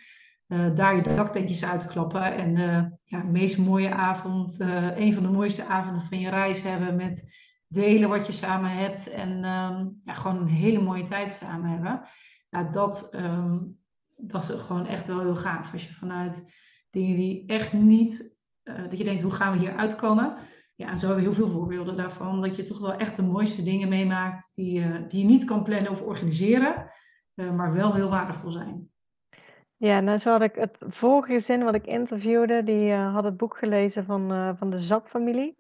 Daar je daktentjes uitklappen en ja, de meest mooie avond, een van de mooiste avonden van je reis hebben met delen wat je samen hebt en um, ja, gewoon een hele mooie tijd samen hebben. Ja, dat, dat is gewoon echt wel heel gaaf. Als je vanuit dingen die echt niet, dat je denkt, hoe gaan we hier uitkomen? ja, zo hebben we heel veel voorbeelden daarvan. Dat je toch wel echt de mooiste dingen meemaakt die, uh, die je niet kan plannen of organiseren, uh, maar wel heel waardevol zijn. Ja, nou zo had ik het vorige gezin wat ik interviewde, die had het boek gelezen van, van de Zap-familie.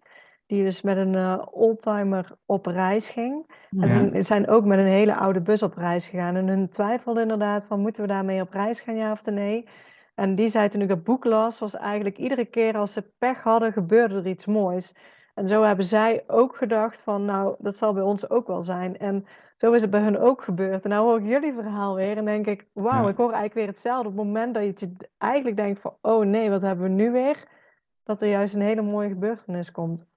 Die dus met een oldtimer op reis ging. Ja. En zijn ook met een hele oude bus op reis gegaan. En hun twijfelde inderdaad van, moeten we daarmee op reis gaan, ja of nee? En die zei toen ik dat boek las, was eigenlijk iedere keer als ze pech hadden, gebeurde er iets moois. En zo hebben zij ook gedacht van, nou, dat zal bij ons ook wel zijn. En zo is het bij hun ook gebeurd. En nou hoor ik jullie verhaal weer en denk ik, wauw, ik hoor eigenlijk weer hetzelfde. Op het moment dat je eigenlijk denkt van, oh nee, wat hebben we nu weer? Dat er juist een hele mooie gebeurtenis komt.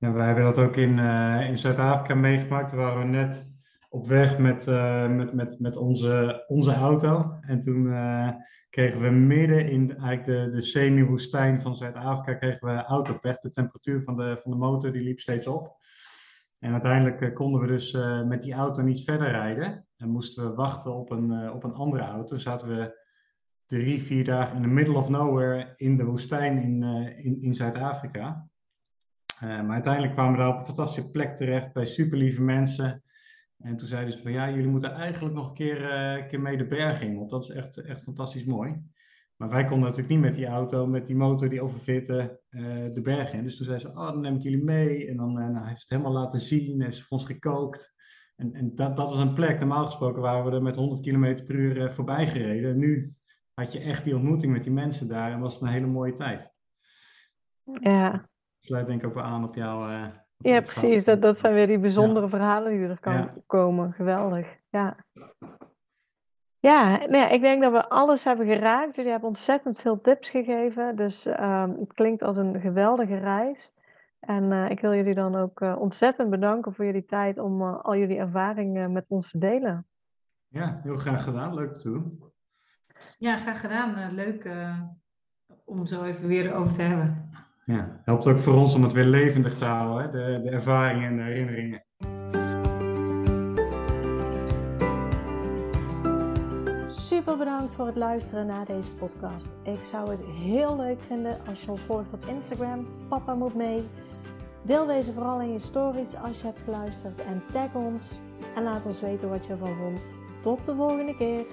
Ja, wij hebben dat ook in, uh, in Zuid-Afrika meegemaakt. Waar we net op weg met, uh, met, met, met onze, onze auto. En toen uh, kregen we midden in eigenlijk de, de semi-woestijn van Zuid-Afrika kregen we autopech. De temperatuur van de, van de motor die liep steeds op. En uiteindelijk konden we dus met die auto niet verder rijden. En moesten we wachten op een, op een andere auto. Zaten we drie, vier dagen in the middle of nowhere in de woestijn in, in, in Zuid-Afrika. Maar uiteindelijk kwamen we daar op een fantastische plek terecht bij super lieve mensen. En toen zeiden ze van ja, jullie moeten eigenlijk nog een keer, uh, keer mee de berg in, want dat is echt, echt fantastisch mooi. Maar wij konden natuurlijk niet met die auto, met die motor die overfitte, uh, de berg in. Dus toen zei ze, oh, dan neem ik jullie mee. En dan uh, nou, heeft het helemaal laten zien, heeft ze voor ons gekookt. En, en dat, dat was een plek, normaal gesproken waren we er met 100 km per uur voorbij gereden. En nu had je echt die ontmoeting met die mensen daar en was het een hele mooie tijd. Ja. Sluit denk ik ook wel aan op jouw ja, precies. Dat, dat zijn weer die bijzondere verhalen die er kan komen. Geweldig. Ja. Ja, nou ja, ik denk dat we alles hebben geraakt. Jullie hebben ontzettend veel tips gegeven. Dus um, het klinkt als een geweldige reis. En uh, ik wil jullie dan ook uh, ontzettend bedanken voor jullie tijd om uh, al jullie ervaringen met ons te delen. Ja, heel graag gedaan. Leuk te doen. Ja, graag gedaan. leuk om zo even weer over te hebben. Ja, helpt ook voor ons om het weer levendig te houden, hè? De, de ervaringen en de herinneringen. Super bedankt voor het luisteren naar deze podcast. Ik zou het heel leuk vinden als je ons volgt op Instagram. Papa moet mee. Deel deze vooral in je stories als je hebt geluisterd en tag ons en laat ons weten wat je ervan vond. Tot de volgende keer.